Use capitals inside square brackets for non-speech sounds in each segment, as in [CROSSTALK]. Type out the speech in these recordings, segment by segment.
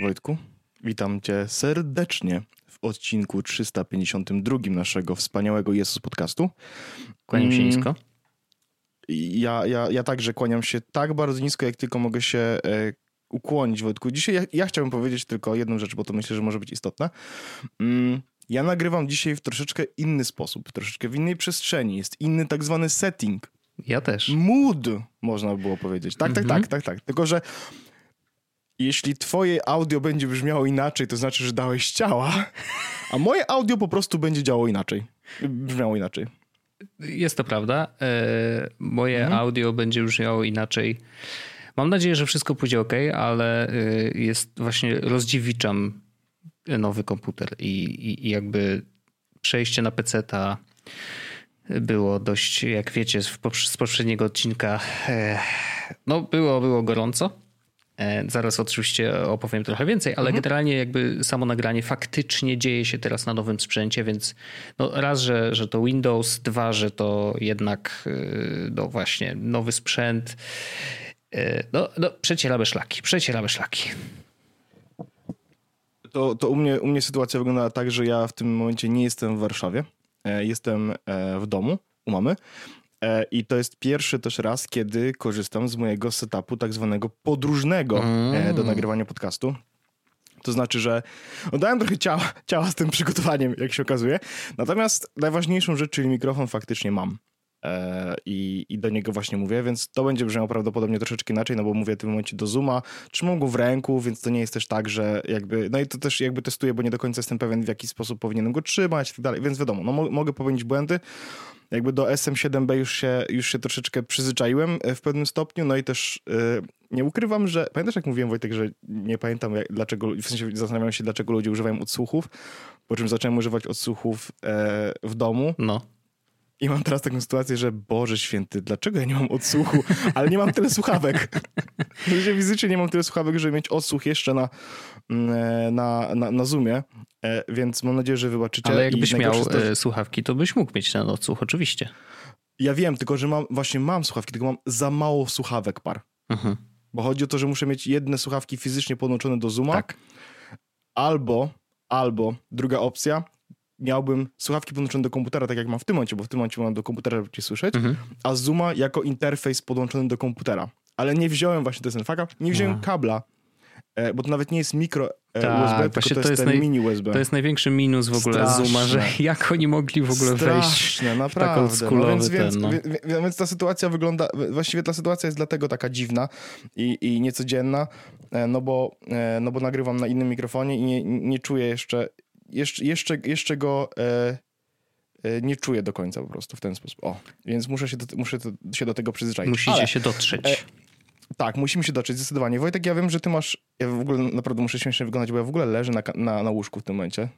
Wojtku, witam cię serdecznie w odcinku 352 naszego wspaniałego Jezus podcastu. Kłaniam się Mm, nisko. Ja, ja, ja także kłaniam się tak bardzo nisko, jak tylko mogę się e, ukłonić, Wojtku. Dzisiaj ja, ja chciałbym powiedzieć tylko jedną rzecz, bo to myślę, że może być istotne. Mm, ja nagrywam dzisiaj w troszeczkę inny sposób, troszeczkę w innej przestrzeni. Jest inny tak zwany setting. Ja też. Mood, można by było powiedzieć. Tak, Mhm. tak, tak, tak, tak. Tylko, że jeśli twoje audio będzie brzmiało inaczej, to znaczy, że dałeś ciała, a moje audio po prostu będzie działało inaczej. Brzmiało inaczej. Jest to prawda. E, moje Mhm. audio będzie brzmiało inaczej. Mam nadzieję, że wszystko pójdzie ok, ale e, jest właśnie rozdziewiczam nowy komputer i, i, i jakby przejście na PC-ta było dość, jak wiecie, z poprzedniego odcinka, e, no było, było gorąco. E, Zaraz oczywiście opowiem trochę więcej, ale generalnie jakby samo nagranie faktycznie dzieje się teraz na nowym sprzęcie, więc no raz, że, że to Windows, dwa, że to jednak e, no właśnie nowy sprzęt. E, No, no przecieramy szlaki, przecieramy szlaki. To, to u, mnie, u mnie sytuacja wygląda tak, że ja w tym momencie nie jestem w Warszawie. Jestem w domu u mamy. E, I to jest pierwszy też raz, kiedy korzystam z mojego setupu tak zwanego podróżnego e, do nagrywania podcastu. To znaczy, że oddałem trochę ciała, ciała z tym przygotowaniem, jak się okazuje. Natomiast najważniejszą rzecz, czyli mikrofon faktycznie mam. E, I, I do niego właśnie mówię, więc to będzie brzmiało prawdopodobnie troszeczkę inaczej, no bo mówię w tym momencie do Zooma, trzymam go w ręku, więc to nie jest też tak, że jakby, no i to też jakby testuję, bo nie do końca jestem pewien, w jaki sposób powinienem go trzymać i tak dalej, więc wiadomo, no mo- mogę popełnić błędy, jakby do SM7B już się, już się troszeczkę przyzwyczaiłem e, w pewnym stopniu, no i też e, nie ukrywam, że pamiętasz jak mówiłem Wojtek, że nie pamiętam jak, dlaczego, w sensie zastanawiam się dlaczego ludzie używają odsłuchów, po czym zacząłem używać odsłuchów w domu. No. I mam teraz taką sytuację, że Boże święty, dlaczego ja nie mam odsłuchu, ale nie mam tyle słuchawek. [LAUGHS] Sensie fizycznie nie mam tyle słuchawek, żeby mieć odsłuch jeszcze na, mm, na, na, na Zoomie, e, więc mam nadzieję, że wybaczycie. Ale jakbyś miał to, że- e, słuchawki, to byś mógł mieć ten odsłuch, oczywiście. Ja wiem, tylko że mam, właśnie mam słuchawki, tylko mam za mało słuchawek par. Mhm. Bo chodzi o to, że muszę mieć jedne słuchawki fizycznie podłączone do Zooma, Tak. albo, albo druga opcja, miałbym słuchawki podłączone do komputera, tak jak mam w tym momencie, bo w tym momencie mam do komputera, żeby cię słyszeć, Mhm. a Zooma jako interfejs podłączony do komputera. Ale nie wziąłem właśnie, to jest ten fuck up, nie wziąłem A. kabla, e, bo to nawet nie jest mikro e, Tak, USB, tylko to, to jest jest ten naj- mini USB. To jest największy minus w ogóle Straszne. Zooma, że [LAUGHS] jak oni mogli w ogóle wejść Straszne, w tak naprawdę. oldschoolowy no, więc, więc, ten, no. wie- wie- więc ta sytuacja wygląda, właściwie ta sytuacja jest dlatego taka dziwna i, i niecodzienna, e, no bo, no bo nagrywam na innym mikrofonie i nie, nie czuję jeszcze, jeszcze, jeszcze, jeszcze go e, e, nie czuję do końca po prostu w ten sposób. O, więc muszę się do, muszę to, się do tego przyzwyczaić. Musicie Ale, się dotrzeć. e, tak, musimy się dotrzeć, zdecydowanie. Wojtek, ja wiem, że ty masz, ja w ogóle naprawdę muszę śmiesznie wyglądać, bo ja w ogóle leżę na, na, na łóżku w tym momencie.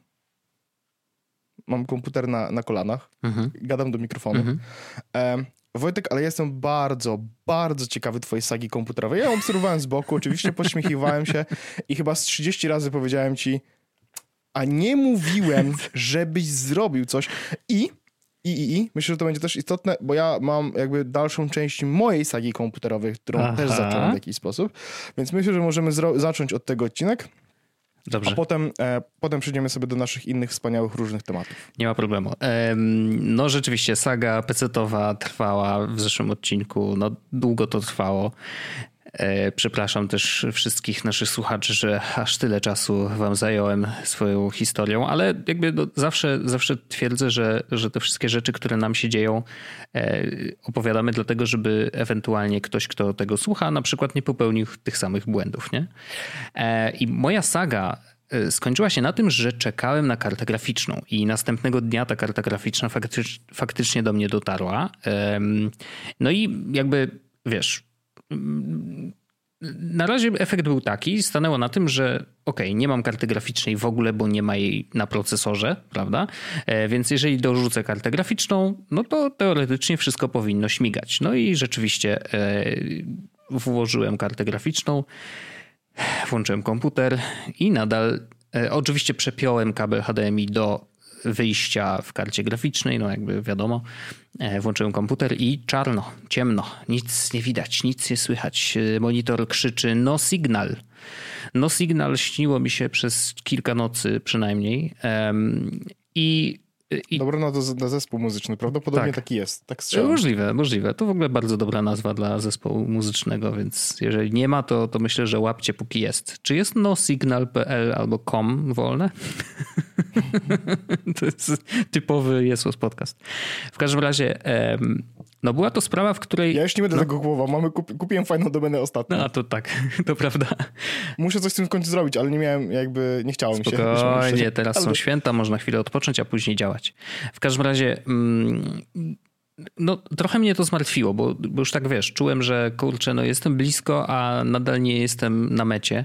Mam komputer na, na kolanach, Mhm. gadam do mikrofonu. Mhm. Wojtek, ale ja jestem bardzo, bardzo ciekawy twojej sagi komputerowej. Ja ją obserwowałem z boku, oczywiście pośmiechiwałem się i chyba z 30 razy powiedziałem ci, a nie mówiłem, [LAUGHS] żebyś zrobił coś. I, i, i, i, myślę, że to będzie też istotne, bo ja mam jakby dalszą część mojej sagi komputerowej, którą Aha. też zacząłem w jakiś sposób. Więc myślę, że możemy zacząć od tego odcinek, a Dobrze, potem, e, potem przejdziemy sobie do naszych innych wspaniałych różnych tematów. nie ma problemu. Em, No rzeczywiście, saga PC-towa trwała w zeszłym odcinku, no długo to trwało. E, Przepraszam też wszystkich naszych słuchaczy, że aż tyle czasu wam zająłem swoją historią, ale jakby no zawsze, zawsze twierdzę, że, że te wszystkie rzeczy, które nam się dzieją, e, opowiadamy dlatego, żeby ewentualnie ktoś, kto tego słucha, na przykład nie popełnił tych samych błędów. Nie? E, I moja saga skończyła się na tym, że czekałem na kartę graficzną i następnego dnia ta karta graficzna faktycz, faktycznie do mnie dotarła. No i jakby, wiesz, na razie efekt był taki, stanęło na tym, że ok, nie mam karty graficznej w ogóle, bo nie ma jej na procesorze, prawda? E, Więc jeżeli dorzucę kartę graficzną, no to teoretycznie wszystko powinno śmigać. No i rzeczywiście e, włożyłem kartę graficzną, włączyłem komputer i nadal, e, oczywiście przepiąłem kabel HDMI do wyjścia w karcie graficznej, no jakby wiadomo. E, włączyłem komputer i czarno, ciemno, nic nie widać, nic nie słychać. Monitor krzyczy no signal. No signal śniło mi się przez kilka nocy przynajmniej. I i... Dobra no to na zespół muzyczny, prawdopodobnie tak. taki jest. Tak strzelam. Możliwe, możliwe. To w ogóle bardzo dobra nazwa dla zespołu muzycznego, więc jeżeli nie ma, to, to myślę, że łapcie póki jest. Czy jest nosignal.pl albo com wolne? [LAUGHS] [LAUGHS] to jest typowy Jesus podcast. W każdym razie no była to sprawa, w której... Ja już nie będę no. tego głowa. Mamy, kupi, kupiłem fajną domenę ostatnio. No to tak, [LAUGHS] to prawda. Muszę coś z tym w końcu zrobić, ale nie miałem jakby, nie chciałem się. Spokojnie, teraz ale... są święta, można chwilę odpocząć, a później działać. W każdym razie... Mm, no, trochę mnie to zmartwiło, bo, bo, już tak wiesz, czułem, że kurczę, no jestem blisko, a nadal nie jestem na mecie.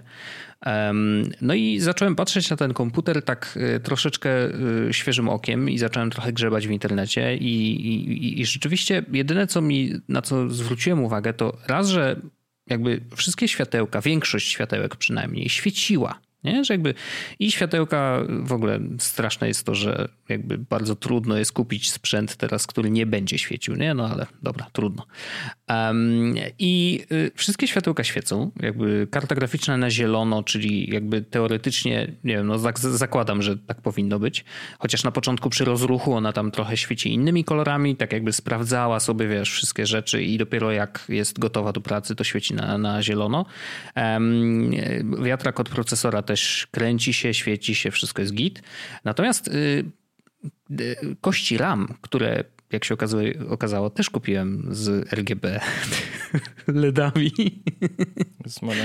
No i zacząłem patrzeć na ten komputer tak e, troszeczkę e, świeżym okiem i zacząłem trochę grzebać w internecie i, i, i rzeczywiście jedyne, co mi, na co zwróciłem uwagę, to raz, że jakby wszystkie światełka, większość światełek przynajmniej świeciła nie? Że jakby i światełka w ogóle straszne jest to, że jakby bardzo trudno jest kupić sprzęt teraz, który nie będzie świecił, nie? No ale dobra, trudno. Um, I y, wszystkie światełka świecą, jakby karta graficzna na zielono, czyli jakby teoretycznie, nie wiem, no zakładam, że tak powinno być. Chociaż na początku przy rozruchu ona tam trochę świeci innymi kolorami, tak jakby sprawdzała sobie, wiesz, wszystkie rzeczy i dopiero jak jest gotowa do pracy, to świeci na, na zielono. Um, wiatrak od procesora też też kręci się, świeci się, wszystko jest git. Natomiast y, y, kości RAM, które jak się okazało, okazało też kupiłem z RGB [LAUGHS] LEDami.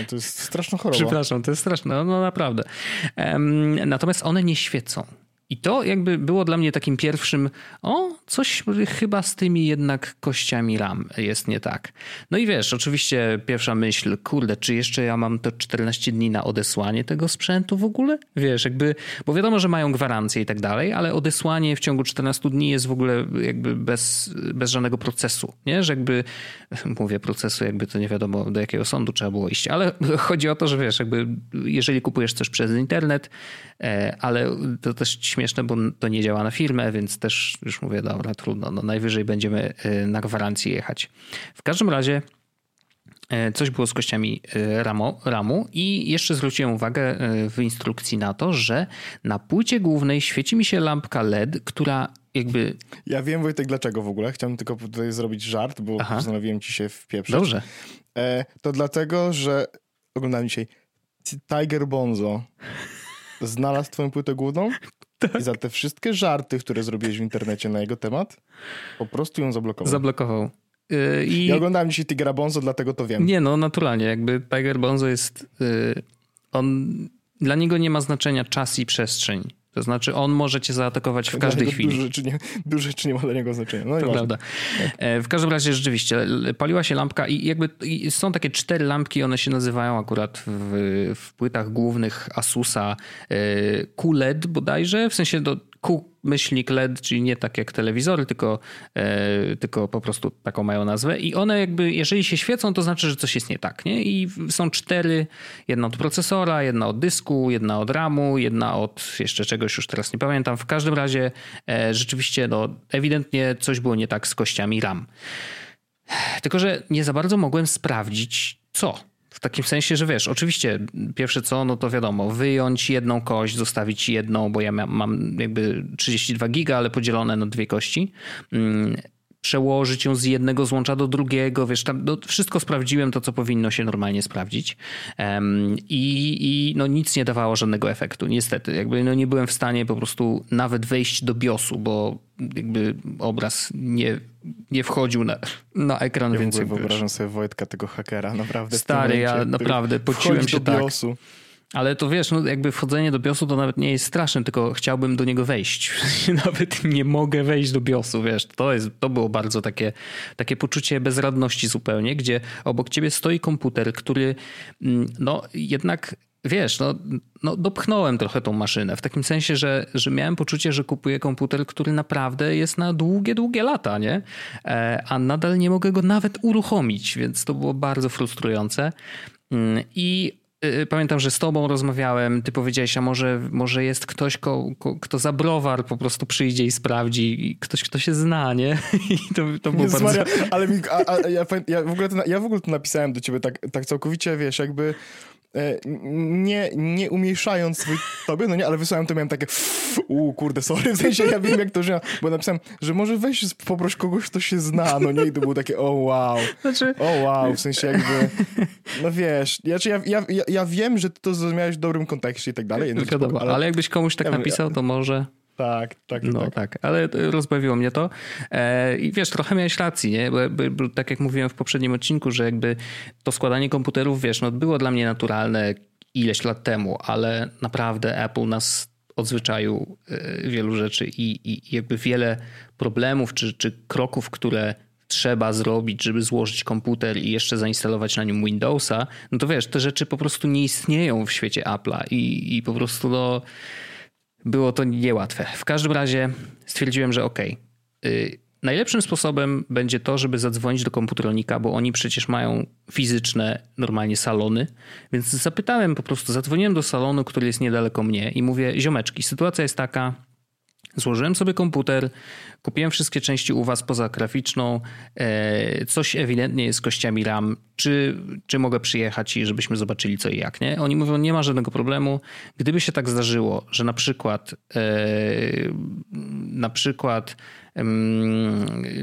To jest straszna choroba. Przepraszam, to jest straszne, no, no naprawdę. Natomiast one nie świecą. I to jakby było dla mnie takim pierwszym, o, coś chyba z tymi jednak kościami RAM jest nie tak. No i wiesz, oczywiście pierwsza myśl, kurde, czy jeszcze ja mam to 14 dni na odesłanie tego sprzętu w ogóle? Wiesz, jakby, bo wiadomo, że mają gwarancję i tak dalej, ale odesłanie w ciągu 14 dni jest w ogóle jakby bez, bez żadnego procesu, nie? Że jakby, [LAUGHS] mówię procesu, jakby to nie wiadomo do jakiego sądu trzeba było iść, ale [LAUGHS] chodzi o to, że wiesz, jakby jeżeli kupujesz coś przez internet, e, ale to też śmieszne, bo to nie działa na firmę, więc też już mówię, dobra, trudno, no najwyżej będziemy y, na gwarancję jechać. W każdym razie y, Coś było z kościami y, ramu, ramu i jeszcze zwróciłem uwagę w instrukcji na to, że na płycie głównej świeci mi się lampka LED, która jakby... Ja wiem Wojtek dlaczego w ogóle. Chciałem tylko tutaj zrobić żart, bo Aha. postanowiłem ci się wpieprzeć. Dobrze. E, to dlatego, że oglądałem dzisiaj Tiger Bonzo znalazł twoją płytę główną tak. I za te wszystkie żarty, które zrobiłeś w internecie na jego temat, po prostu ją zablokował. Zablokował. Yy, I... Ja oglądałem dzisiaj Tigera Bonzo, dlatego to wiem. Nie, no naturalnie. Jakby Tiger Bonzo jest... Yy, on... Dla niego nie ma znaczenia czas i przestrzeń. To znaczy on może cię zaatakować w każdej chwili. Dużo rzeczy, nie, dużo rzeczy nie ma dla niego znaczenia. No to prawda. Tak. W każdym razie rzeczywiście paliła się lampka i jakby i są takie cztery lampki, one się nazywają akurat w, w płytach głównych Asusa QLED bodajże, w sensie do Q myślnik LED, czyli nie tak jak telewizory, tylko, e, tylko po prostu taką mają nazwę. I one jakby, jeżeli się świecą, to znaczy, że coś jest nie tak. Nie? I są cztery, jedna od procesora, jedna od dysku, jedna od RAMu, jedna od jeszcze czegoś, już teraz nie pamiętam. W każdym razie e, rzeczywiście no, ewidentnie coś było nie tak z kościami RAM. Tylko, że nie za bardzo mogłem sprawdzić, co. W takim sensie, że wiesz, oczywiście pierwsze co, no to wiadomo, wyjąć jedną kość, zostawić jedną, bo ja mam jakby 32 giga, ale podzielone na dwie kości. Przełożyć ją z jednego złącza do drugiego, wiesz, tam no, wszystko sprawdziłem to, co powinno się normalnie sprawdzić um, i, i no, nic nie dawało żadnego efektu, niestety. Jakby no, nie byłem w stanie po prostu nawet wejść do BIOSu, bo jakby obraz nie, nie wchodził na, na ekran, ja więc wyobrażam sobie Wojtka, tego hakera, naprawdę. Stary, ja naprawdę pociłem się tak. BIOSu. Ale to wiesz, no jakby wchodzenie do BIOSu to nawet nie jest straszne, tylko chciałbym do niego wejść. [LAUGHS] nawet nie mogę wejść do BIOSu, wiesz. To, jest, to było bardzo takie, takie poczucie bezradności zupełnie, gdzie obok ciebie stoi komputer, który mm, no jednak wiesz, no, no dopchnąłem trochę tą maszynę, w takim sensie, że, że miałem poczucie, że kupuję komputer, który naprawdę jest na długie, długie lata, nie? E, a nadal nie mogę go nawet uruchomić, więc to było bardzo frustrujące. Mm, I pamiętam, że z tobą rozmawiałem, ty powiedziałeś, a może, może jest ktoś, ko, ko, kto za browar po prostu przyjdzie i sprawdzi, i ktoś, kto się zna, nie? [LAUGHS] I to, to było Jezus bardzo... Maria, ale mi, a, a, ja, ja, w ogóle to, ja w ogóle to napisałem do ciebie tak, tak całkowicie, wiesz, jakby nie, nie umniejszając swój tobie, no nie, ale wysłałem to miałem takie u kurde, sorry, w sensie ja wiem jak to, że bo napisałem, że może weź poproś kogoś, kto się zna, no nie, i to było takie o wow, Znaczy, o wow, w sensie jakby, no wiesz, ja, ja, ja, ja, ja wiem, że ty to zrozumiałeś w dobrym kontekście i tak dalej, ale, ale jakbyś komuś tak Ja napisał, to może... tak, tak, No tak. tak, ale rozbawiło mnie to. E, I wiesz, trochę miałeś racji, nie? Bo, bo, tak jak mówiłem w poprzednim odcinku, że jakby to składanie komputerów, wiesz, no było dla mnie naturalne ileś lat temu, ale naprawdę Apple nas odzwyczaił e, wielu rzeczy i, i jakby wiele problemów czy, czy kroków, które trzeba zrobić, żeby złożyć komputer i jeszcze zainstalować na nim Windowsa, no to wiesz, te rzeczy po prostu nie istnieją w świecie Apple'a i, i po prostu no było to niełatwe. W każdym razie stwierdziłem, że okej. Okay, najlepszym sposobem będzie to, żeby zadzwonić do komputeronika, bo oni przecież mają fizyczne, normalnie salony. Więc zapytałem po prostu, zadzwoniłem do salonu, który jest niedaleko mnie i mówię, ziomeczki, sytuacja jest taka, Złożyłem sobie komputer, kupiłem wszystkie części u was poza graficzną. E, coś ewidentnie jest z kościami RAM. Czy, czy mogę przyjechać i żebyśmy zobaczyli co i jak, nie? Oni mówią, nie ma żadnego problemu. Gdyby się tak zdarzyło, że na przykład e, na przykład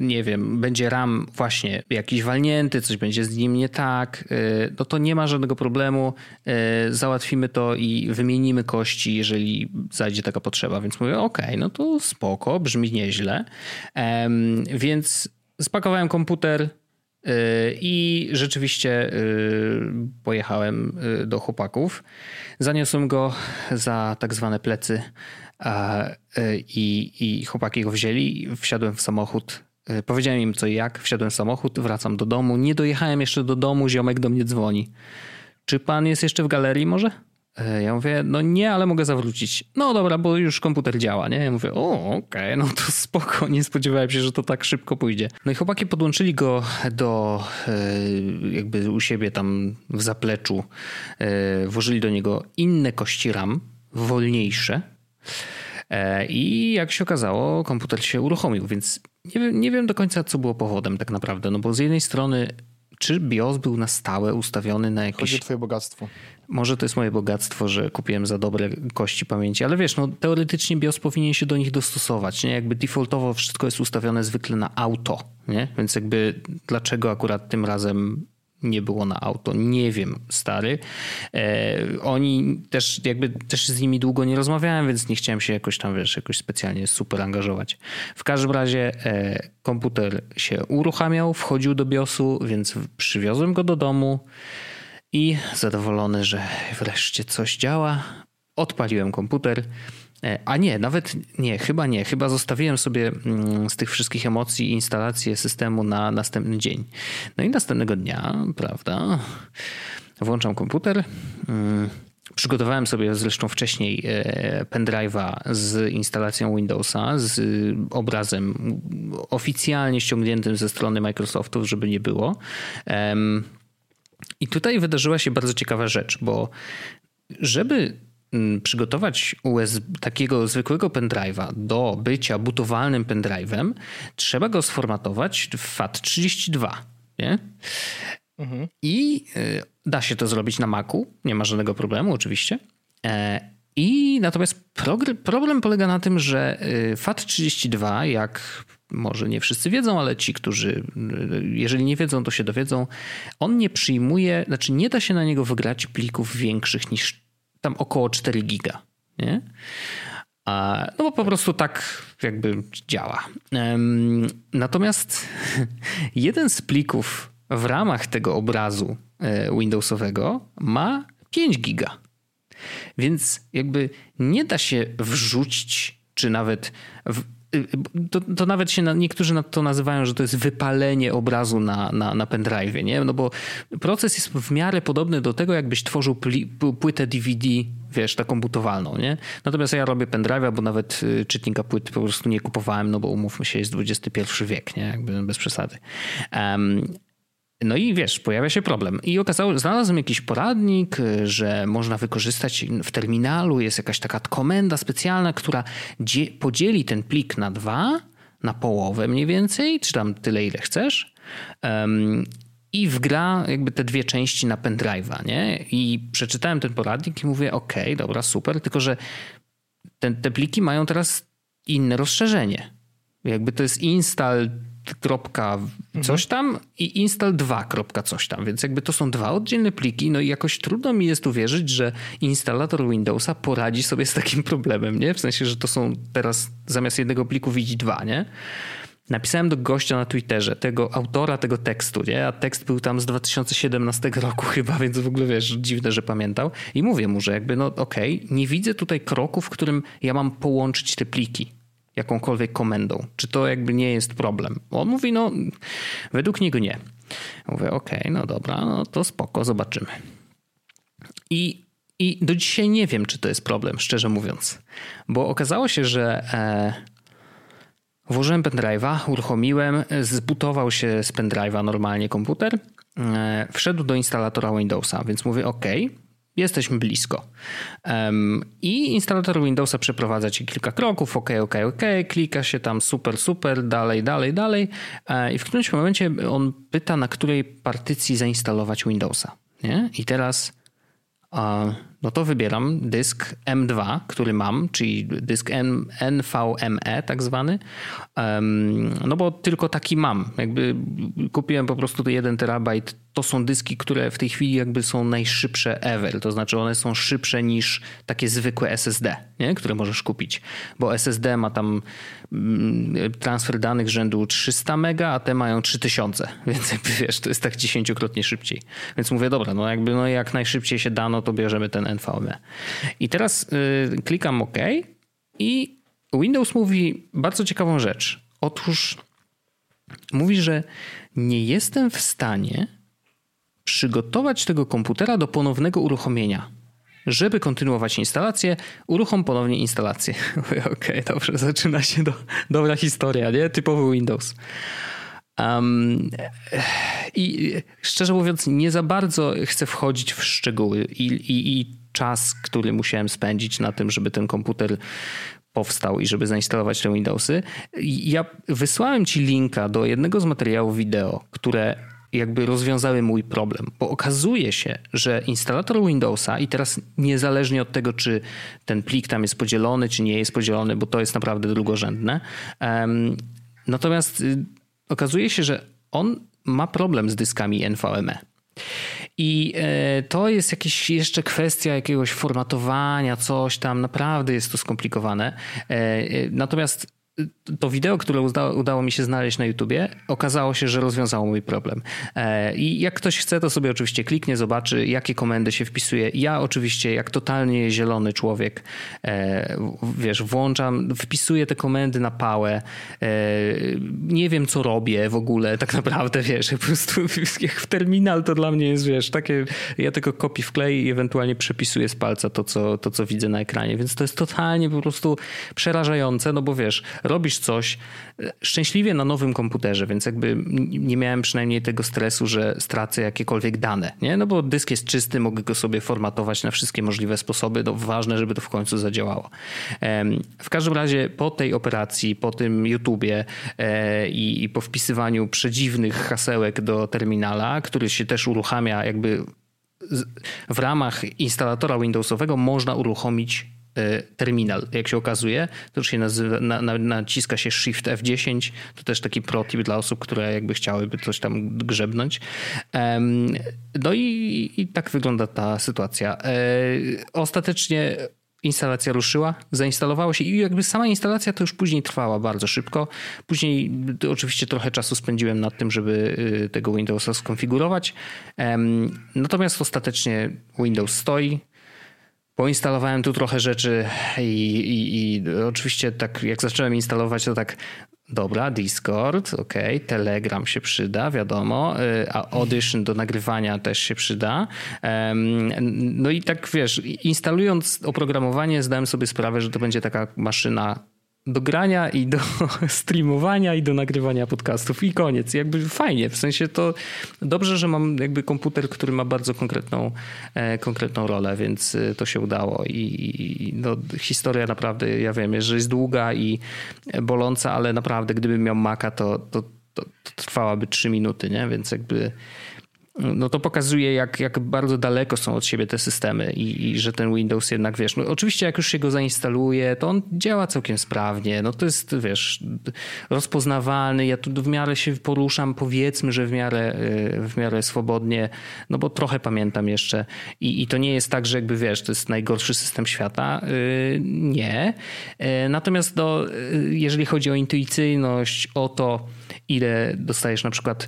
nie wiem, będzie RAM właśnie jakiś walnięty, coś będzie z nim nie tak, no to nie ma żadnego problemu. Załatwimy to i wymienimy kości, jeżeli zajdzie taka potrzeba. Więc mówię, ok, no to spoko, brzmi nieźle. Więc spakowałem komputer, i rzeczywiście pojechałem do chłopaków. Zaniosłem go za tak zwane plecy i, i chłopaki go wzięli. Wsiadłem w samochód. Powiedziałem im co i jak. Wsiadłem w samochód, wracam do domu. Nie dojechałem jeszcze do domu, ziomek do mnie dzwoni. Czy pan jest jeszcze w galerii może? Ja mówię, no nie, ale mogę zawrócić. No dobra, bo już komputer działa, nie? Ja mówię, o, okej, okay, no to [LAUGHS] spoko, nie spodziewałem się, że to tak szybko pójdzie. No i chłopaki podłączyli go do, jakby u siebie tam w zapleczu, włożyli do niego inne kości RAM, wolniejsze. I jak się okazało, komputer się uruchomił, więc nie wiem, nie wiem do końca, co było powodem tak naprawdę. No bo z jednej strony, czy BIOS był na stałe ustawiony na jakieś... Chodzi o twoje bogactwo. Może to jest moje bogactwo, że kupiłem za dobre kości pamięci, ale wiesz, no teoretycznie BIOS powinien się do nich dostosować, nie? Jakby defaultowo wszystko jest ustawione zwykle na auto, nie? Więc jakby dlaczego akurat tym razem nie było na auto. Nie wiem, stary. E, oni też jakby też z nimi długo nie rozmawiałem, więc nie chciałem się jakoś tam, wiesz, jakoś specjalnie super angażować. W każdym razie e, komputer się uruchamiał, wchodził do BIOSu, więc przywiozłem go do domu i zadowolony, że wreszcie coś działa, odpaliłem komputer. A nie, nawet nie, chyba nie. Chyba zostawiłem sobie z tych wszystkich emocji instalację systemu na następny dzień. No i następnego dnia, prawda, włączam komputer. Przygotowałem sobie zresztą wcześniej pendrive'a z instalacją Windowsa, z obrazem oficjalnie ściągniętym ze strony Microsoftu, żeby nie było. I tutaj wydarzyła się bardzo ciekawa rzecz, bo żeby przygotować USB, takiego zwykłego pendrive'a do bycia butowalnym pendrive'em, trzeba go sformatować w FAT32. Nie? Mhm. I da się to zrobić na Macu, nie ma żadnego problemu oczywiście. I natomiast problem polega na tym, że FAT32, jak może nie wszyscy wiedzą, ale ci, którzy jeżeli nie wiedzą, to się dowiedzą, on nie przyjmuje, znaczy nie da się na niego wygrać plików większych niż tam około 4 giga. Nie? A, no bo po prostu tak jakby działa. Natomiast [LAUGHS] jeden z plików w ramach tego obrazu e, Windowsowego ma 5 giga. Więc jakby nie da się wrzucić, czy nawet w, to, to, nawet się na, niektórzy to nazywają, że to jest wypalenie obrazu na, na, na pendrive, nie? No bo proces jest w miarę podobny do tego, jakbyś tworzył pli, płytę DVD, wiesz, taką butowalną, nie? Natomiast ja robię pendrive'a, bo nawet y, czytnika płyt po prostu nie kupowałem, no bo umówmy się, jest XXI wiek, nie? Jakby bez przesady. Um, no i wiesz, pojawia się problem. I okazało, znalazłem jakiś poradnik, że można wykorzystać w terminalu, jest jakaś taka komenda specjalna, która podzieli ten plik na dwa, na połowę mniej więcej, czy tam tyle, ile chcesz. Um, i wgra jakby te dwie części na pendrive'a, nie? I przeczytałem ten poradnik i mówię, okej, okay, dobra, super, tylko że te pliki mają teraz inne rozszerzenie. Jakby to jest install kropka coś tam i install 2 coś tam, więc jakby to są dwa oddzielne pliki, no i jakoś trudno mi jest uwierzyć, że instalator Windowsa poradzi sobie z takim [LAUGHS] problemem, nie? W sensie, że to są teraz zamiast jednego pliku widzi dwa, nie? Napisałem do gościa na Twitterze, tego autora tego tekstu, nie? a tekst był tam z 2017 roku [LAUGHS] chyba, więc w ogóle wiesz, dziwne, że pamiętał. I mówię mu, że jakby no okej, okay, nie widzę tutaj kroku, w którym ja mam połączyć te pliki jakąkolwiek komendą. Czy to jakby nie jest problem? On mówi, no według niego nie. Mówię, okej, okay, no dobra, no to spoko, zobaczymy. I, I do dzisiaj nie wiem, czy to jest problem, szczerze mówiąc. Bo okazało się, że... E, Włożyłem pendrive'a, uruchomiłem, zbutował się z pendrive'a normalnie komputer, e, wszedł do instalatora Windowsa, więc mówię OK, jesteśmy blisko. I instalator Windowsa przeprowadza ci kilka kroków, OK, OK, OK, klika się tam super, super, dalej, dalej, dalej e, i w którymś momencie on pyta, na której partycji zainstalować Windowsa. Nie? I teraz no to wybieram dysk M2, który mam, czyli dysk NVMe tak zwany, no bo tylko taki mam. Jakby kupiłem po prostu 1 terabajt to są dyski, które w tej chwili jakby są najszybsze ever. To znaczy one są szybsze niż takie zwykłe SSD, nie? które możesz kupić. Bo SSD ma tam mm, transfer danych rzędu 300 mega, a te mają 3000. [LAUGHS] Więc jakby wiesz, to jest tak dziesięciokrotnie szybciej. Więc mówię, dobra, no jakby no jak najszybciej się dano, to bierzemy ten NVMe. I teraz yy, klikam OK i Windows mówi bardzo ciekawą rzecz. Otóż mówi, że nie jestem w stanie przygotować tego komputera do ponownego uruchomienia. Żeby kontynuować instalację, uruchom ponownie instalację. [LAUGHS] Okej, okay, dobrze, zaczyna się do, dobra historia, nie? Typowy Windows. Um, I szczerze mówiąc, nie za bardzo chcę wchodzić w szczegóły i, i, i czas, który musiałem spędzić na tym, żeby ten komputer powstał i żeby zainstalować te Windowsy. Ja wysłałem ci linka do jednego z materiałów wideo, które jakby rozwiązały mój problem, bo okazuje się, że instalator Windowsa i teraz niezależnie od tego, czy ten plik tam jest podzielony, czy nie jest podzielony, bo to jest naprawdę drugorzędne. Natomiast y, okazuje się, że on ma problem z dyskami NVMe. I e, to jest jakieś jeszcze kwestia jakiegoś formatowania, coś tam, naprawdę jest to skomplikowane. E, e, natomiast to wideo, które udało, mi się znaleźć na YouTubie, okazało się, że rozwiązało mój problem. E, I jak ktoś chce, to sobie oczywiście kliknie, zobaczy, jakie komendy się wpisuje. Ja oczywiście, jak totalnie zielony człowiek, e, wiesz, włączam, wpisuję te komendy na pałę. E, nie wiem, co robię w ogóle, tak naprawdę, wiesz, po prostu jak [LAUGHS] w terminal to dla mnie jest, wiesz, takie, ja tylko kopię wklej i ewentualnie przepisuję z palca to co, to, co widzę na ekranie, więc to jest totalnie po prostu przerażające, no bo wiesz, robisz coś e, szczęśliwie na nowym komputerze, więc jakby nie miałem przynajmniej tego stresu, że stracę jakiekolwiek dane, nie? No bo dysk jest czysty, mogę go sobie formatować na wszystkie możliwe sposoby, no ważne, żeby to w końcu zadziałało. W każdym razie po tej operacji, po tym YouTubie e, i po wpisywaniu przedziwnych hasełek do terminala, który się też uruchamia jakby w ramach instalatora Windowsowego można uruchomić terminal. Jak się okazuje, to już się nazywa, na, na, naciska się Shift F10. To też taki protip dla osób, które jakby chciałyby coś tam grzebnąć. No i, i tak wygląda ta sytuacja. E, ostatecznie instalacja ruszyła, zainstalowało się i jakby sama instalacja to już później trwała bardzo szybko. Później oczywiście trochę czasu spędziłem nad tym, żeby y, tego Windowsa skonfigurować. Natomiast ostatecznie Windows stoi, Poinstalowałem tu trochę rzeczy i, i, i oczywiście tak jak zacząłem instalować, to tak Dobra, Discord, ok, Telegram się przyda, wiadomo, y, a Audition do nagrywania też się przyda. No i tak wiesz, instalując oprogramowanie, zdałem sobie sprawę, że to będzie taka maszyna do grania i do [LAUGHS] streamowania i do nagrywania podcastów i koniec. Jakby fajnie, w sensie to dobrze, że mam jakby komputer, który ma bardzo konkretną, e, konkretną rolę, więc e, to się udało i, i no, historia naprawdę, ja wiem, że jest długa i boląca, ale naprawdę gdybym miał Maca, to, to, to, to trwałaby trzy minuty, nie? Więc jakby no to pokazuje, jak, jak bardzo daleko są od siebie te systemy i, i, że ten Windows jednak, wiesz, no oczywiście jak już się go zainstaluje, to on działa całkiem sprawnie, no to jest, wiesz, rozpoznawalny, ja tu w miarę się poruszam, powiedzmy, że w miarę, y, w miarę swobodnie, no bo trochę pamiętam jeszcze. I, i to nie jest tak, że jakby, wiesz, to jest najgorszy system świata, y, nie. Y, natomiast no, jeżeli chodzi o intuicyjność, o to, ile dostajesz na przykład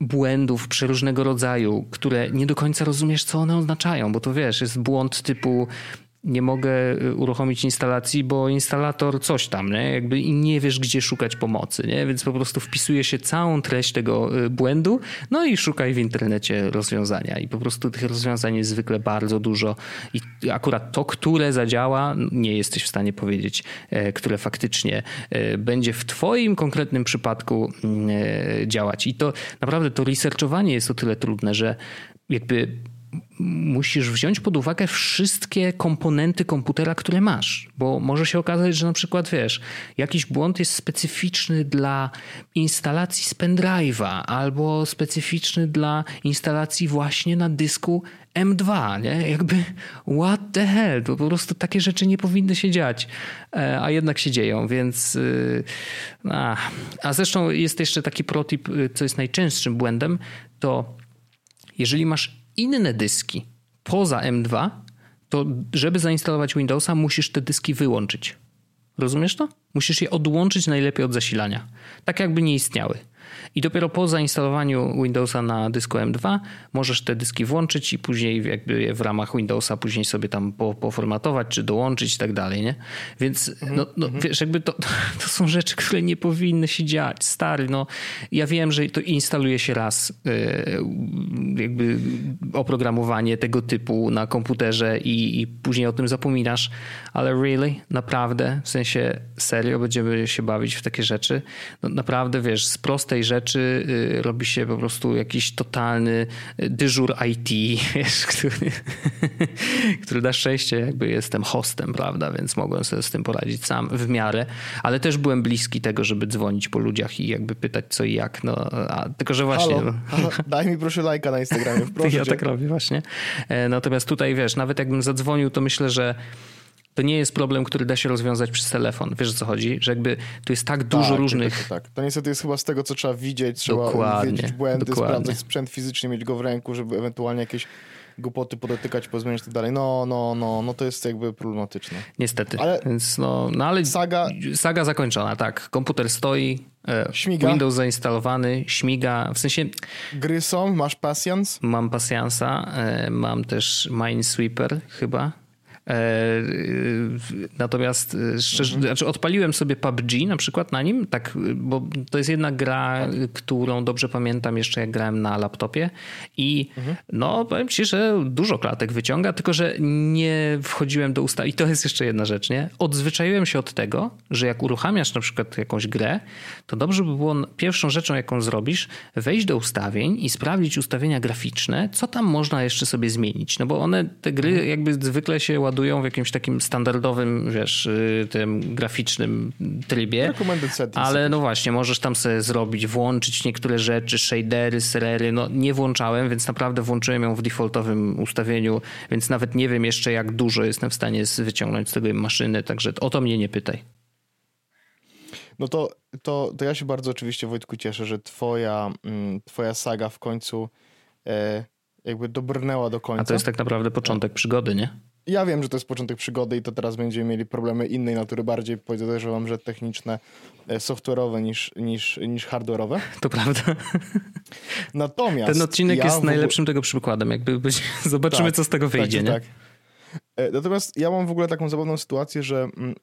błędów przeróżnego rodzaju, które nie do końca rozumiesz, co one oznaczają, bo to wiesz, jest błąd typu nie mogę y, uruchomić instalacji, bo instalator coś tam, nie? Jakby i nie wiesz, gdzie szukać pomocy, nie? Więc po prostu wpisuje się całą treść tego y, błędu, no i szukaj w internecie rozwiązania. I po prostu tych rozwiązań jest zwykle bardzo dużo i akurat to, które zadziała, nie jesteś w stanie powiedzieć, e, które faktycznie e, będzie w twoim konkretnym przypadku mm, e, działać. I to naprawdę to researchowanie jest o tyle trudne, że jakby musisz wziąć pod uwagę wszystkie komponenty komputera, które masz, bo może się okazać, że na przykład wiesz, jakiś błąd jest specyficzny dla instalacji z pendrive'a albo specyficzny dla instalacji właśnie na dysku M2, nie? Jakby what the hell, to po prostu takie rzeczy nie powinny się dziać, e, a jednak się dzieją, więc y, a, a zresztą jest jeszcze taki protip, y, co jest najczęstszym błędem, to jeżeli masz inne dyski poza M2, to żeby zainstalować Windowsa, musisz te dyski wyłączyć. Rozumiesz to? Musisz je odłączyć najlepiej od zasilania. Tak jakby nie istniały. I dopiero po zainstalowaniu Windowsa na dysku M2 możesz te dyski włączyć i później jakby w ramach Windowsa później sobie tam poformatować czy dołączyć i tak dalej, nie? Więc mhm, no, no mhm. wiesz, jakby to, [LAUGHS] to są rzeczy, które nie powinny się dziać. Stary, no ja wiem, że to instaluje się raz yy, jakby oprogramowanie tego typu na komputerze i, i później o tym zapominasz, ale really? Naprawdę? W sensie serio będziemy się bawić w takie rzeczy? No, naprawdę, wiesz, z prostej rzeczy y, robi się po prostu jakiś totalny y, dyżur IT, [LAUGHS] wiesz, który, [LAUGHS] który na szczęście jakby jestem hostem, prawda, więc mogłem sobie z tym poradzić sam w miarę, ale też byłem bliski tego, żeby dzwonić po ludziach i jakby pytać co i jak, no, a, tylko że właśnie... Halo, daj mi proszę lajka na Instagramie, [LAUGHS] proszę Ja cię. tak robię właśnie. E, natomiast tutaj, wiesz, nawet jakbym zadzwonił, to myślę, że to nie jest problem, który da się rozwiązać przez telefon. Wiesz o co chodzi? Że jakby tu jest tak dużo tak, różnych... Tak, tak, tak. To niestety jest chyba z tego, co trzeba widzieć, trzeba dokładnie, wiedzieć błędy, dokładnie. sprawdzać sprzęt fizycznie, mieć go w ręku, żeby ewentualnie jakieś głupoty podotykać, pozmieniać tak dalej. No, no, no, no to jest jakby problematyczne. Niestety. Ale, Więc no, no ale saga... saga zakończona, tak. Komputer stoi, e, śmiga. Windows zainstalowany, śmiga, w sensie... Gry są, masz Passions? Mam Pasjansa, e, mam też Minesweeper chyba, natomiast e, szczerze, mhm. znaczy odpaliłem sobie PUBG na przykład na nim, tak, bo to jest jedna gra, tak. którą dobrze pamiętam jeszcze jak grałem na laptopie i mhm. no powiem ci, że dużo klatek wyciąga, tylko że nie wchodziłem do ustawień. I to jest jeszcze jedna rzecz, nie? Odzwyczaiłem się od tego, że jak uruchamiasz na przykład jakąś grę, to dobrze by było pierwszą rzeczą, jaką zrobisz, wejść do ustawień i sprawdzić ustawienia graficzne, co tam można jeszcze sobie zmienić. No bo one, te gry mhm. jakby zwykle się ładują ładują w jakimś takim standardowym, wiesz, y, tym graficznym trybie. Ale no właśnie, możesz tam sobie zrobić, włączyć niektóre rzeczy, shadery, serery. No nie włączałem, więc naprawdę włączyłem ją w defaultowym ustawieniu, więc nawet nie wiem jeszcze jak dużo jestem w stanie wyciągnąć z tego maszyny, także o to mnie nie pytaj. No to, to, to ja się bardzo oczywiście, Wojtku, cieszę, że twoja, mm, twoja saga w końcu e, jakby dobrnęła do końca. A to jest tak naprawdę początek przygody, nie? Ja wiem, że to jest początek przygody i to teraz będziemy mieli problemy innej natury, bardziej podejrzewam, że techniczne, e, software'owe niż, niż, niż hardware'owe. To prawda. Natomiast... Ten odcinek ja jest ogóle... najlepszym tego przykładem. Jakby [LAUGHS] zobaczymy, tak, co z tego wyjdzie, tak, nie? Tak. Natomiast ja mam w ogóle taką zabawną sytuację, że mm,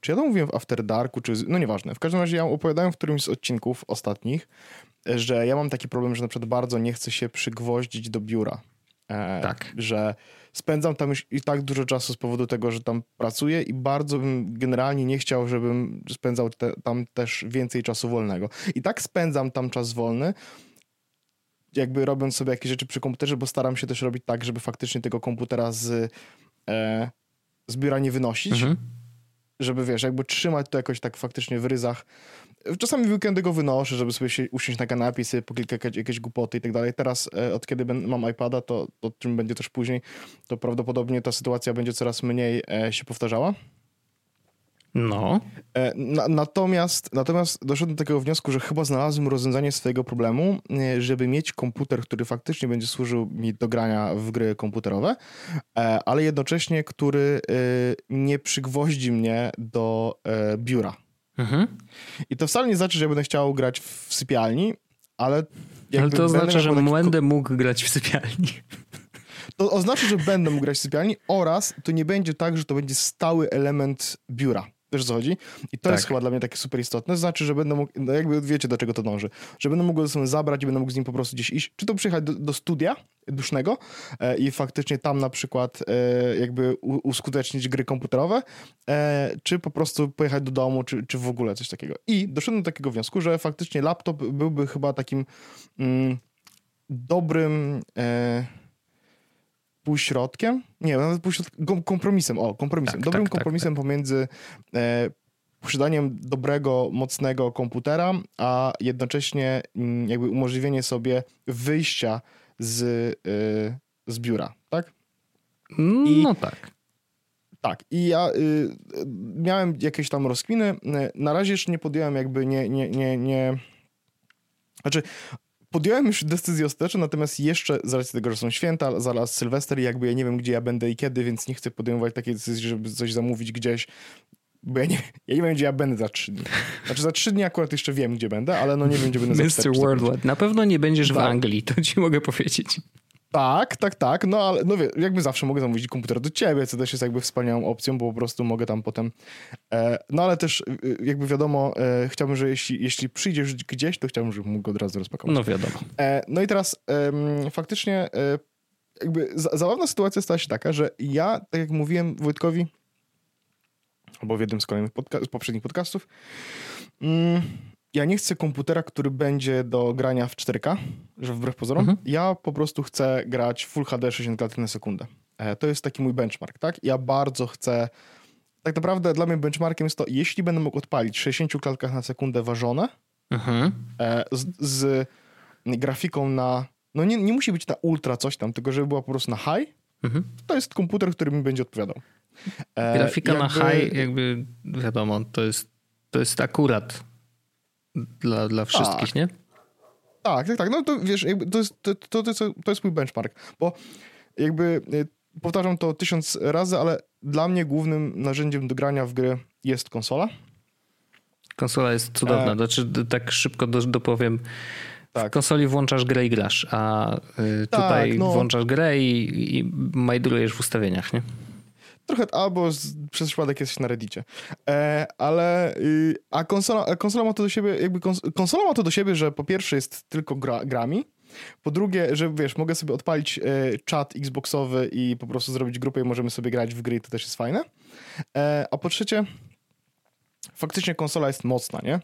czy ja to mówiłem w After Darku, czy... No nieważne. W każdym razie ja opowiadałem w którymś z odcinków ostatnich, że ja mam taki problem, że na przykład bardzo nie chcę się przygwoździć do biura. E, tak. Że spędzam tam już i tak dużo czasu z powodu tego, że tam pracuję i bardzo bym generalnie nie chciał, żebym spędzał te, tam też więcej czasu wolnego. I tak spędzam tam czas wolny, jakby robiąc sobie jakieś rzeczy przy komputerze, bo staram się też robić tak, żeby faktycznie tego komputera z, e, z biura nie wynosić. Mhm. Żeby wiesz, jakby trzymać to jakoś tak faktycznie w ryzach. Czasami w weekendy go wynoszę, żeby sobie się usiąść na kanapie, sobie poklikać jakieś głupoty i tak dalej. Teraz, e, od kiedy mam iPada, to o czym będzie też później, to prawdopodobnie ta sytuacja będzie coraz mniej e, się powtarzała. No. E, na, natomiast, natomiast doszedłem do takiego wniosku, że chyba znalazłem rozwiązanie swojego problemu, żeby mieć komputer, który faktycznie będzie służył mi do grania w gry komputerowe, ale jednocześnie, który nie przygwoździ mnie do biura. Mhm. I to wcale nie znaczy, że ja będę chciał grać w sypialni, ale. Ale to oznacza, że będę mógł grać w sypialni. To oznacza, że będę mógł grać w sypialni oraz to nie będzie tak, że to będzie stały element biura. Wiesz co chodzi? I to tak. jest chyba dla mnie takie super istotne. To znaczy, że będę mógł, no jakby wiecie do czego to dąży, że będę mógł go ze sobą zabrać i będę mógł z nim po prostu gdzieś iść, czy to przyjechać do, do studia dusznego e, i faktycznie tam na przykład e, jakby u, uskutecznić gry komputerowe, e, czy po prostu pojechać do domu, czy, czy w ogóle coś takiego. I doszedłem do takiego wniosku, że faktycznie laptop byłby chyba takim mm, dobrym e, półśrodkiem, nie, nawet półśrodkiem, kompromisem, o, kompromisem, tak, dobrym tak, tak kompromisem tak, pomiędzy e, posiadaniem dobrego, mocnego komputera, a jednocześnie mm, jakby umożliwienie sobie wyjścia z, y, z biura, tak? I, no tak. Tak, i ja y, miałem jakieś tam rozkminy. Na razie jeszcze nie podjąłem jakby nie, nie, nie, nie... Znaczy, podjąłem już decyzję ostateczną, natomiast jeszcze z racji tego, że są święta, zaraz Sylwester i jakby ja nie wiem, gdzie ja będę i kiedy, więc nie chcę podejmować takiej decyzji, żeby coś zamówić gdzieś, bo ja nie, ja nie wiem, gdzie ja będę za trzy dni. Znaczy za trzy dni akurat jeszcze wiem, gdzie będę, ale no nie wiem, gdzie będę [LAUGHS] za Mr. Worldwide. Na pewno nie będziesz tak. w Anglii, to ci mogę powiedzieć. Tak, tak, tak, no ale no wie, jakby zawsze mogę zamówić komputer do ciebie, co też jest jakby wspaniałą opcją, bo po prostu mogę tam potem, e, no ale też e, jakby wiadomo, e, chciałbym, że jeśli, jeśli przyjdziesz gdzieś, to chciałbym, żebym mógł go od razu rozpakować. No wiadomo. E, no i teraz faktycznie e, jakby zabawna sytuacja stała się taka, że ja, tak jak mówiłem Wojtkowi, albo w jednym z kolejnych podca z poprzednich podcastów, mm, ja nie chcę komputera, który będzie do grania w 4K, że wbrew pozorom. Mhm. Ja po prostu chcę grać Full HD 60 klatek na sekundę. E, to jest taki mój benchmark, tak? Ja bardzo chcę. Tak naprawdę dla mnie benchmarkiem jest to, jeśli będę mógł odpalić 60 klatkach na sekundę ważone mhm. E, z, z, grafiką na. No nie, nie musi być na ultra coś tam, tylko żeby była po prostu na high. Mhm. To jest komputer, który mi będzie odpowiadał. E, Grafika jakby... na high, jakby wiadomo, to jest, to jest akurat dla, dla wszystkich, tak. nie? Tak, tak, tak. No to wiesz, to jest, to, to, to, jest mój benchmark, bo jakby e, powtarzam to tysiąc razy, ale dla mnie głównym narzędziem do grania w gry jest konsola. Konsola jest cudowna, e... znaczy tak szybko dopowiem. Tak. W konsoli włączasz grę i grasz, a y, tutaj tak, no. włączasz grę i, i majdrujesz w ustawieniach, nie? Trochę albo z, przez przypadek jesteś na Reddicie. E, ale y, a konsola, konsola ma to do siebie, jakby kons, konsola ma to do siebie, że po pierwsze jest tylko gra, grami, po drugie, że wiesz, mogę sobie odpalić e, czat Xboxowy i po prostu zrobić grupę i możemy sobie grać w gry, to też jest fajne. E, a po trzecie, faktycznie konsola jest mocna, nie?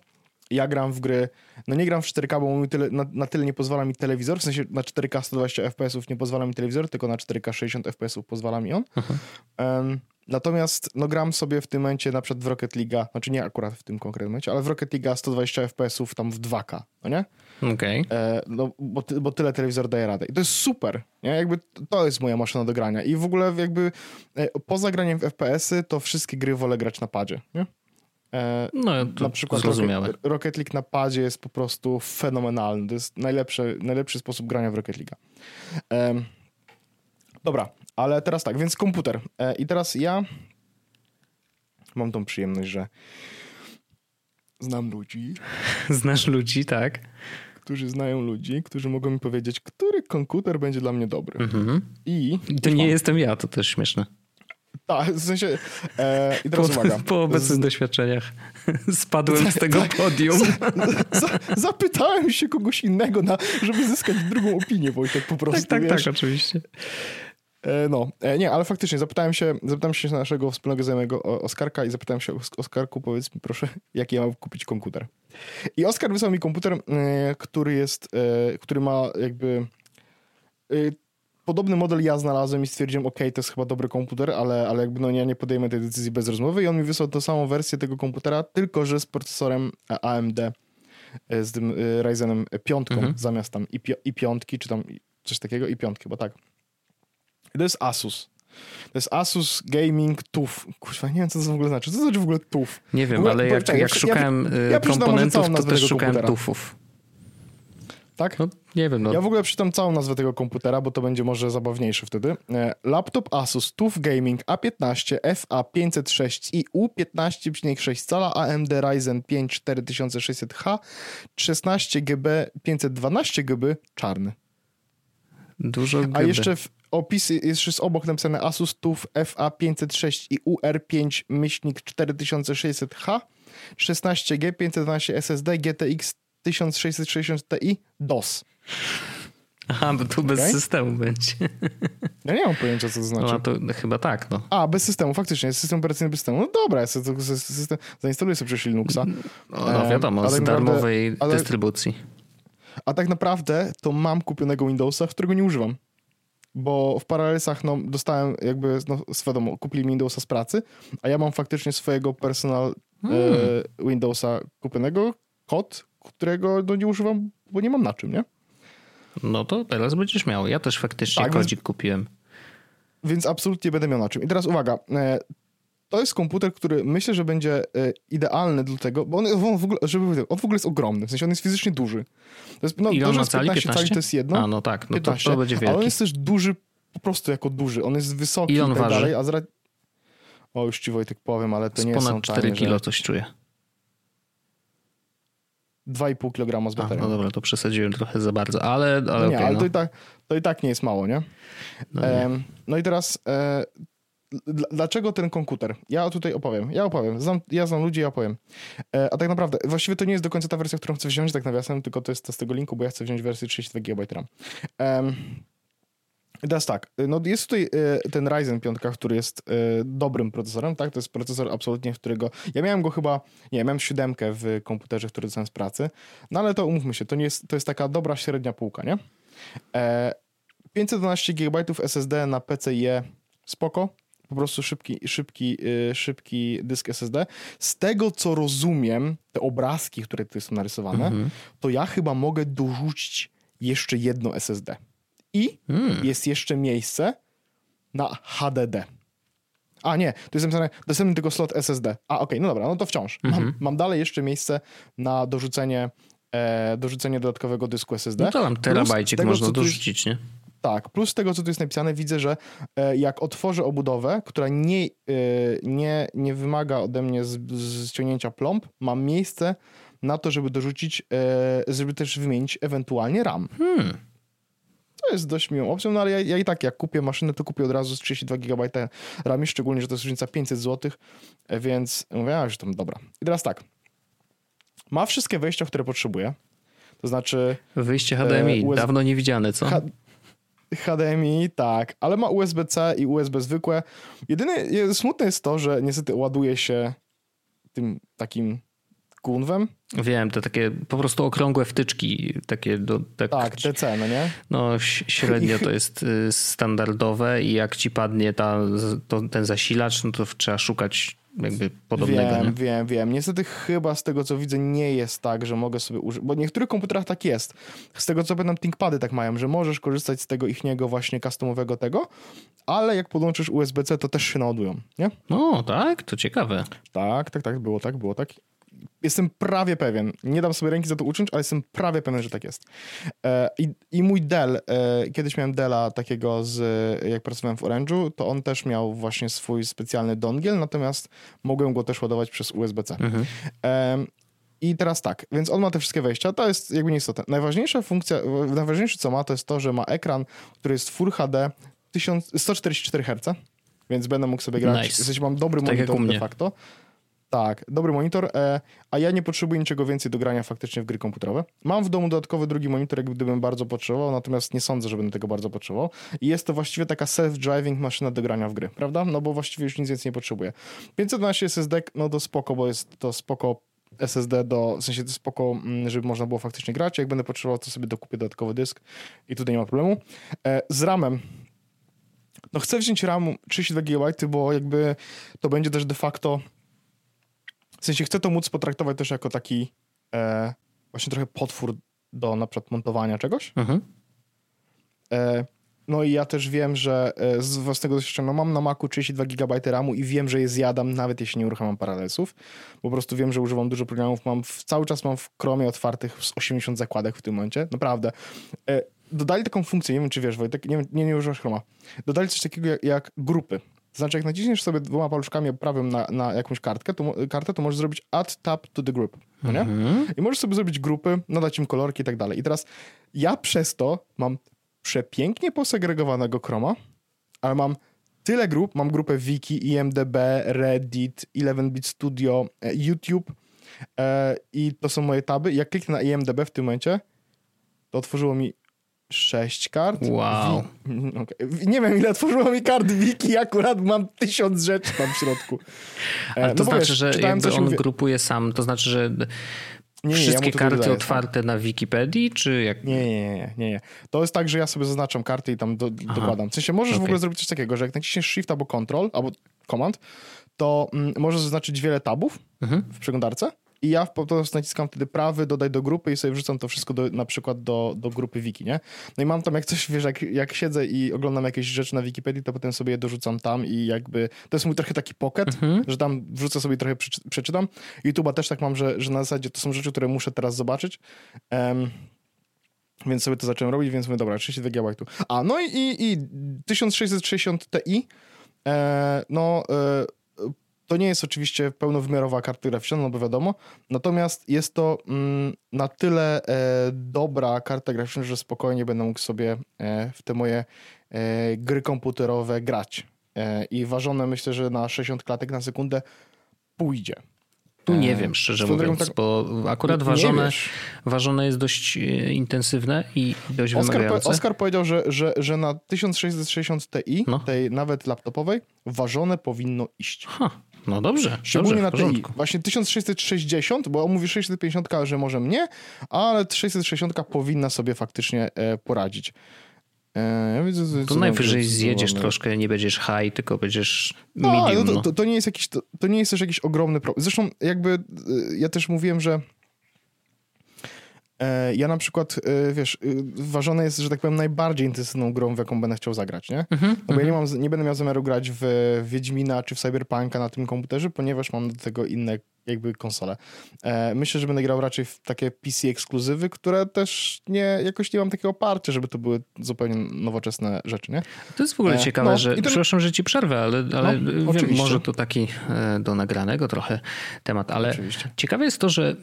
Ja gram w gry, no nie gram w 4K, bo tyle, na, na, tyle nie pozwala mi telewizor, w sensie na 4K 120 fps nie pozwala mi telewizor, tylko na 4K 60 fps pozwala mi on. Um, natomiast no gram sobie w tym momencie na przykład w Rocket League, znaczy nie akurat w tym konkretnym momencie, ale w Rocket League 120 fps tam w 2K, no nie? Okej. Okay. E, no, bo, bo tyle telewizor daje radę. I to jest super, nie? Jakby to jest moja maszyna do grania. I w ogóle jakby e, poza graniem w FPS-y, to wszystkie gry wolę grać na padzie, nie? E, no, na przykład Rocket, Rocket, League na padzie jest po prostu fenomenalny. To jest najlepszy, najlepszy sposób grania w Rocket League. Dobra, ale teraz tak, więc komputer. E, I teraz ja mam tą przyjemność, że znam ludzi. [LAUGHS] Znasz ludzi, tak? Którzy znają ludzi, którzy mogą mi powiedzieć, który komputer będzie dla mnie dobry. Mhm. I to nie jestem ja, to też śmieszne. Tak, w sensie. E, I teraz po, uwaga. Po obecnych z... doświadczeniach [LAUGHS] spadłem z [LAUGHS] tego podium. Za, za, zapytałem się kogoś innego, na, żeby zyskać drugą opinię, Wojtek, po prostu. Tak, tak, wiesz? tak, oczywiście. E, no, e, nie, ale faktycznie zapytałem się, zapytałem się naszego wspólnego znajomego Oskarka i zapytałem się, Oskarku, powiedz mi proszę, [LAUGHS] jaki ja mam kupić komputer. I Oskar wysłał mi komputer, e, który jest, który ma jakby podobny model ja znalazłem i stwierdziłem, ok, to jest chyba dobry komputer, ale, ale jakby no ja nie podejmę tej decyzji bez rozmowy i on mi wysłał tą samą wersję tego komputera, tylko że z procesorem AMD, z tym Ryzenem piątką mhm. zamiast tam i, pi i piątki, czy tam coś takiego i piątki, bo tak. I to jest Asus. To jest Asus Gaming TUF. Kurwa, nie wiem, co to w ogóle znaczy. Co to znaczy w ogóle TUF? Nie wiem, ogóle, ale jak, jak, jak szukałem ja, ja komponentów, to też szukałem komputera. TUFów. Tak? No, nie wiem. No. Ja w ogóle przeczytam całą nazwę tego komputera, bo to będzie może zabawniejsze wtedy. E, laptop Asus TUF Gaming A15 FA506 i U15,6 cala AMD Ryzen 5 4600H 16 GB 512 GB czarny. Dużo GB. A jeszcze w opisy jest już obok napisane Asus TUF FA506 i UR5 myślnik 4600H 16G 512 SSD GTX 1660 Ti DOS. Aha, bo tu bez okay. systemu będzie. Ja nie mam pojęcia, co to znaczy. No, to chyba tak, no. A, bez systemu, faktycznie, jest system operacyjny bez systemu. No dobra, to, system, zainstaluję sobie przecież Linuxa. No, no wiadomo, z darmowej ale, dystrybucji. A tak naprawdę to mam kupionego Windowsa, którego nie używam. Bo w Parallelsach no, dostałem jakby, no wiadomo, kupili Windowsa z pracy, a ja mam faktycznie swojego personal hmm. e, Windowsa kupionego, kod, którego no, nie używam, bo nie mam na czym, nie? No to teraz będziesz miał. Ja też faktycznie tak, kodzik więc, kupiłem. Więc absolutnie będę miał na czym. I teraz uwaga, e, to jest komputer, który myślę, że będzie e, idealny do tego, bo on, on, w ogóle, żeby, on w ogóle jest ogromny, w sensie on jest fizycznie duży. To jest, no, Ile on ma cali? 15, 15 cali to jest jedno. A no tak, no 15, to, to będzie wielki. Ale on jest też duży po prostu jako duży. On jest wysoki i, on i tak waży? dalej. A zra... O, już ci Wojtek powiem, ale to z nie są ponad 4 kilo że... coś czuję. 2,5 kg z baterią. A, no dobra, to przesadziłem trochę za bardzo, ale, ale no nie, okay, ale no. to, i tak, to i tak nie jest mało, nie? No, nie. no i teraz e, dlaczego ten komputer? Ja tutaj opowiem. Ja opowiem. Znam, ja znam ludzi, ja opowiem. E, a tak naprawdę, właściwie to nie jest do końca ta wersja, którą chcę wziąć, tak nawiasem, tylko to jest to z tego linku, bo ja chcę wziąć wersję 32 GB RAM. E, teraz tak, no jest tutaj e, ten Ryzen 5, który jest e, dobrym procesorem, tak? To jest procesor absolutnie, w którego... Ja miałem go chyba, nie, miałem siódemkę w komputerze, który dostałem z pracy, no ale to umówmy się, to, nie jest, to jest taka dobra średnia półka, nie? 512 GB SSD na PCIe spoko, po prostu szybki, szybki, y, szybki dysk SSD. Z tego, co rozumiem, te obrazki, które tu są narysowane, mhm. to ja chyba mogę dorzucić jeszcze jedno SSD. I mm. jest jeszcze miejsce na HDD. A nie, to jest napisane dostępny tylko slot SSD. A okej, okay, no dobra, no to wciąż. Mhm. Mam, mam, dalej jeszcze miejsce na dorzucenie, e, dorzucenie dodatkowego dysku SSD. No to tam terabajcik tego, można dorzucić, nie? Tak, plus tego, co tu jest napisane, widzę, że e, jak otworzę obudowę, która nie, e, nie, nie wymaga ode mnie ściągnięcia plomb, mam miejsce na to, żeby dorzucić, e, żeby też wymienić ewentualnie RAM. Hmm. To jest dość miłą opcją, no ale ja, ja, i tak jak kupię maszynę, to kupię od razu z 32 GB RAM, szczególnie, że to jest różnica 500 zł, więc mówię, że to dobra. I teraz tak. Ma wszystkie wejścia, które potrzebuję. To znaczy. Wyjście HDMI, USB... dawno nie widziane, co? H HDMI, tak, ale ma USB-C i USB zwykłe. Jedyne smutne jest to, że niestety ładuje się tym takim kunwem. Wiem, to takie po prostu okrągłe wtyczki, takie do... Tak, tak DC, no nie? No średnio to jest y, standardowe i jak ci padnie ta, to, ten zasilacz, no to trzeba szukać jakby podobnego. Wiem, nie? wiem, wiem. Niestety chyba z tego co widzę nie jest tak, że mogę sobie użyć, bo w niektórych komputerach tak jest. Z tego co pamiętam ThinkPady tak mają, że możesz korzystać z tego ichniego właśnie customowego tego, ale jak podłączysz USB-C to też się naładują, nie? No, tak? To ciekawe. Tak, tak, tak, było tak, było tak jestem prawie pewien, nie dam sobie ręki za to uczyć, ale jestem prawie pewien, że tak jest. E, I, i mój Dell, e, kiedyś miałem Della takiego z, jak pracowałem w Orange'u, to on też miał właśnie swój specjalny dongiel, natomiast mogłem go też ładować przez USB-C. Mhm. E, I teraz tak, więc on ma te wszystkie wejścia, to jest jakby nieistotne. Najważniejsza funkcja, najważniejsze co ma, to jest to, że ma ekran, który jest Full HD 1000, 144 Hz, więc będę mógł sobie grać, nice. w sensie mam dobry tak monitor de facto. Tak, dobry monitor, e, a ja nie potrzebuję niczego więcej do grania faktycznie w gry komputerowe. Mam w domu dodatkowy drugi monitor, jak gdybym bardzo potrzebował, natomiast nie sądzę, że będę tego bardzo potrzebował. I jest to właściwie taka self-driving maszyna do grania w gry, prawda? No bo właściwie już nic więcej nie potrzebuję. 512 SSD, no to spoko, bo jest to spoko SSD do, w sensie to spoko, mm, żeby można było faktycznie grać. Jak będę potrzebował, to sobie dokupię dodatkowy dysk i tutaj nie ma problemu. E, z RAMem no chcę wziąć RAMu 32 GB, bo jakby to będzie też de facto w sensie chcę to móc potraktować też jako taki e, właśnie trochę potwór do na przykład montowania czegoś. Mhm. E, no i ja też wiem, że e, z własnego doświadczenia no mam na Macu 32 GB RAMu i wiem, że je zjadam nawet jeśli nie uruchamiam paralelsów. Po prostu wiem, że używam dużo programów. Mam w, cały czas mam w Chromie otwartych z 80 zakładek w tym momencie. Naprawdę. E, dodali taką funkcję, nie wiem czy wiesz Wojtek, nie, nie, nie używasz Chroma. Dodali coś takiego jak, jak grupy. Znaczy, jak naciśniesz sobie dwoma paluszkami prawym na, na jakąś kartkę, to, kartę, to możesz zrobić add tab to the group, no nie? -hmm. I możesz sobie zrobić grupy, nadać im kolorki i tak dalej. I teraz ja przez to mam przepięknie posegregowanego Chroma, ale mam tyle grup, mam grupę Wiki, IMDB, Reddit, 11-bit Studio, e, YouTube e, i to są moje taby. Jak kliknę na IMDB w tym momencie, to otworzyło mi sześć kart. Wow. [LAUGHS] Wi okay. Nie wiem, ile tworzyło mi kart wiki, akurat mam tysiąc rzeczy tam w środku. [LAUGHS] Ale to no znaczy, wiesz, że jakby on grupuje sam, to znaczy, że nie, wszystkie ja karty wydaje, otwarte na Wikipedii, czy jak? Nie, nie, nie, nie, nie. To jest tak, że ja sobie zaznaczam karty i tam do, dokładam. W sensie możesz okay. w ogóle zrobić coś takiego, że jak naciśniesz Shift albo Control, albo Command, to mm, możesz zaznaczyć wiele tabów mhm. w przeglądarce i ja po prostu naciskam wtedy prawy, dodaj do grupy i sobie wrzucam to wszystko do, na przykład do, do grupy wiki, nie? No i mam tam jak coś, wiesz, jak, jak siedzę i oglądam jakieś rzeczy na Wikipedii, to potem sobie je dorzucam tam i jakby, to jest mój trochę taki pocket, mhm. że tam wrzucę sobie trochę przeczy, przeczytam. YouTube'a też tak mam, że, że na zasadzie to są rzeczy, które muszę teraz zobaczyć. Um, więc sobie to zacząłem robić, więc mówię, dobra, 32 GB tu. A, no i, i, i 1660 Ti, e, no... E, to nie jest oczywiście pełnowymiarowa karta graficzna, no bo wiadomo, natomiast jest to mm, na tyle e, dobra karta graficzna, że spokojnie będę mógł sobie e, w te moje e, gry komputerowe grać. E, I ważone myślę, że na 60 klatek na sekundę pójdzie. Tu nie e, wiem, szczerze mówiąc, tak... bo akurat ważone, ważone jest dość e, intensywne i dość Oskar wymagające. Po, Oskar powiedział, że, że, że na 1660 Ti, no. tej nawet laptopowej, ważone powinno iść. Ha. No dobrze. Szczególnie dobrze, na TI. Właśnie 1660, bo on mówi 650, że może mnie, ale 660 powinna sobie faktycznie e, poradzić. E, ja widzę, to najwyżej zjedziesz troszkę, nie będziesz high, tylko będziesz no, medium. No, to, to, to, nie jest jakiś, to, to nie jest też jakiś ogromny problem. Zresztą jakby e, ja też mówiłem, że ja na przykład, e, wiesz, y, ważone jest, że tak powiem, najbardziej intensywną grą, w jaką będę chciał zagrać, nie? Mm-hmm, no bo ja nie, mam, nie będę miał zamiaru grać w Wiedźmina czy w Cyberpunka na tym komputerze, ponieważ mam do tego inne jakby konsole. E, myślę, że będę grał raczej w takie PC ekskluzywy, które też nie, jakoś nie mam takiego oparcia, żeby to były zupełnie nowoczesne rzeczy, nie? To jest w ogóle ciekawe, no, że, ten... przepraszam, że ci przerwę, ale, ale no, wiem, może to taki do nagranego trochę temat, ale oczywiście. ciekawe jest to, że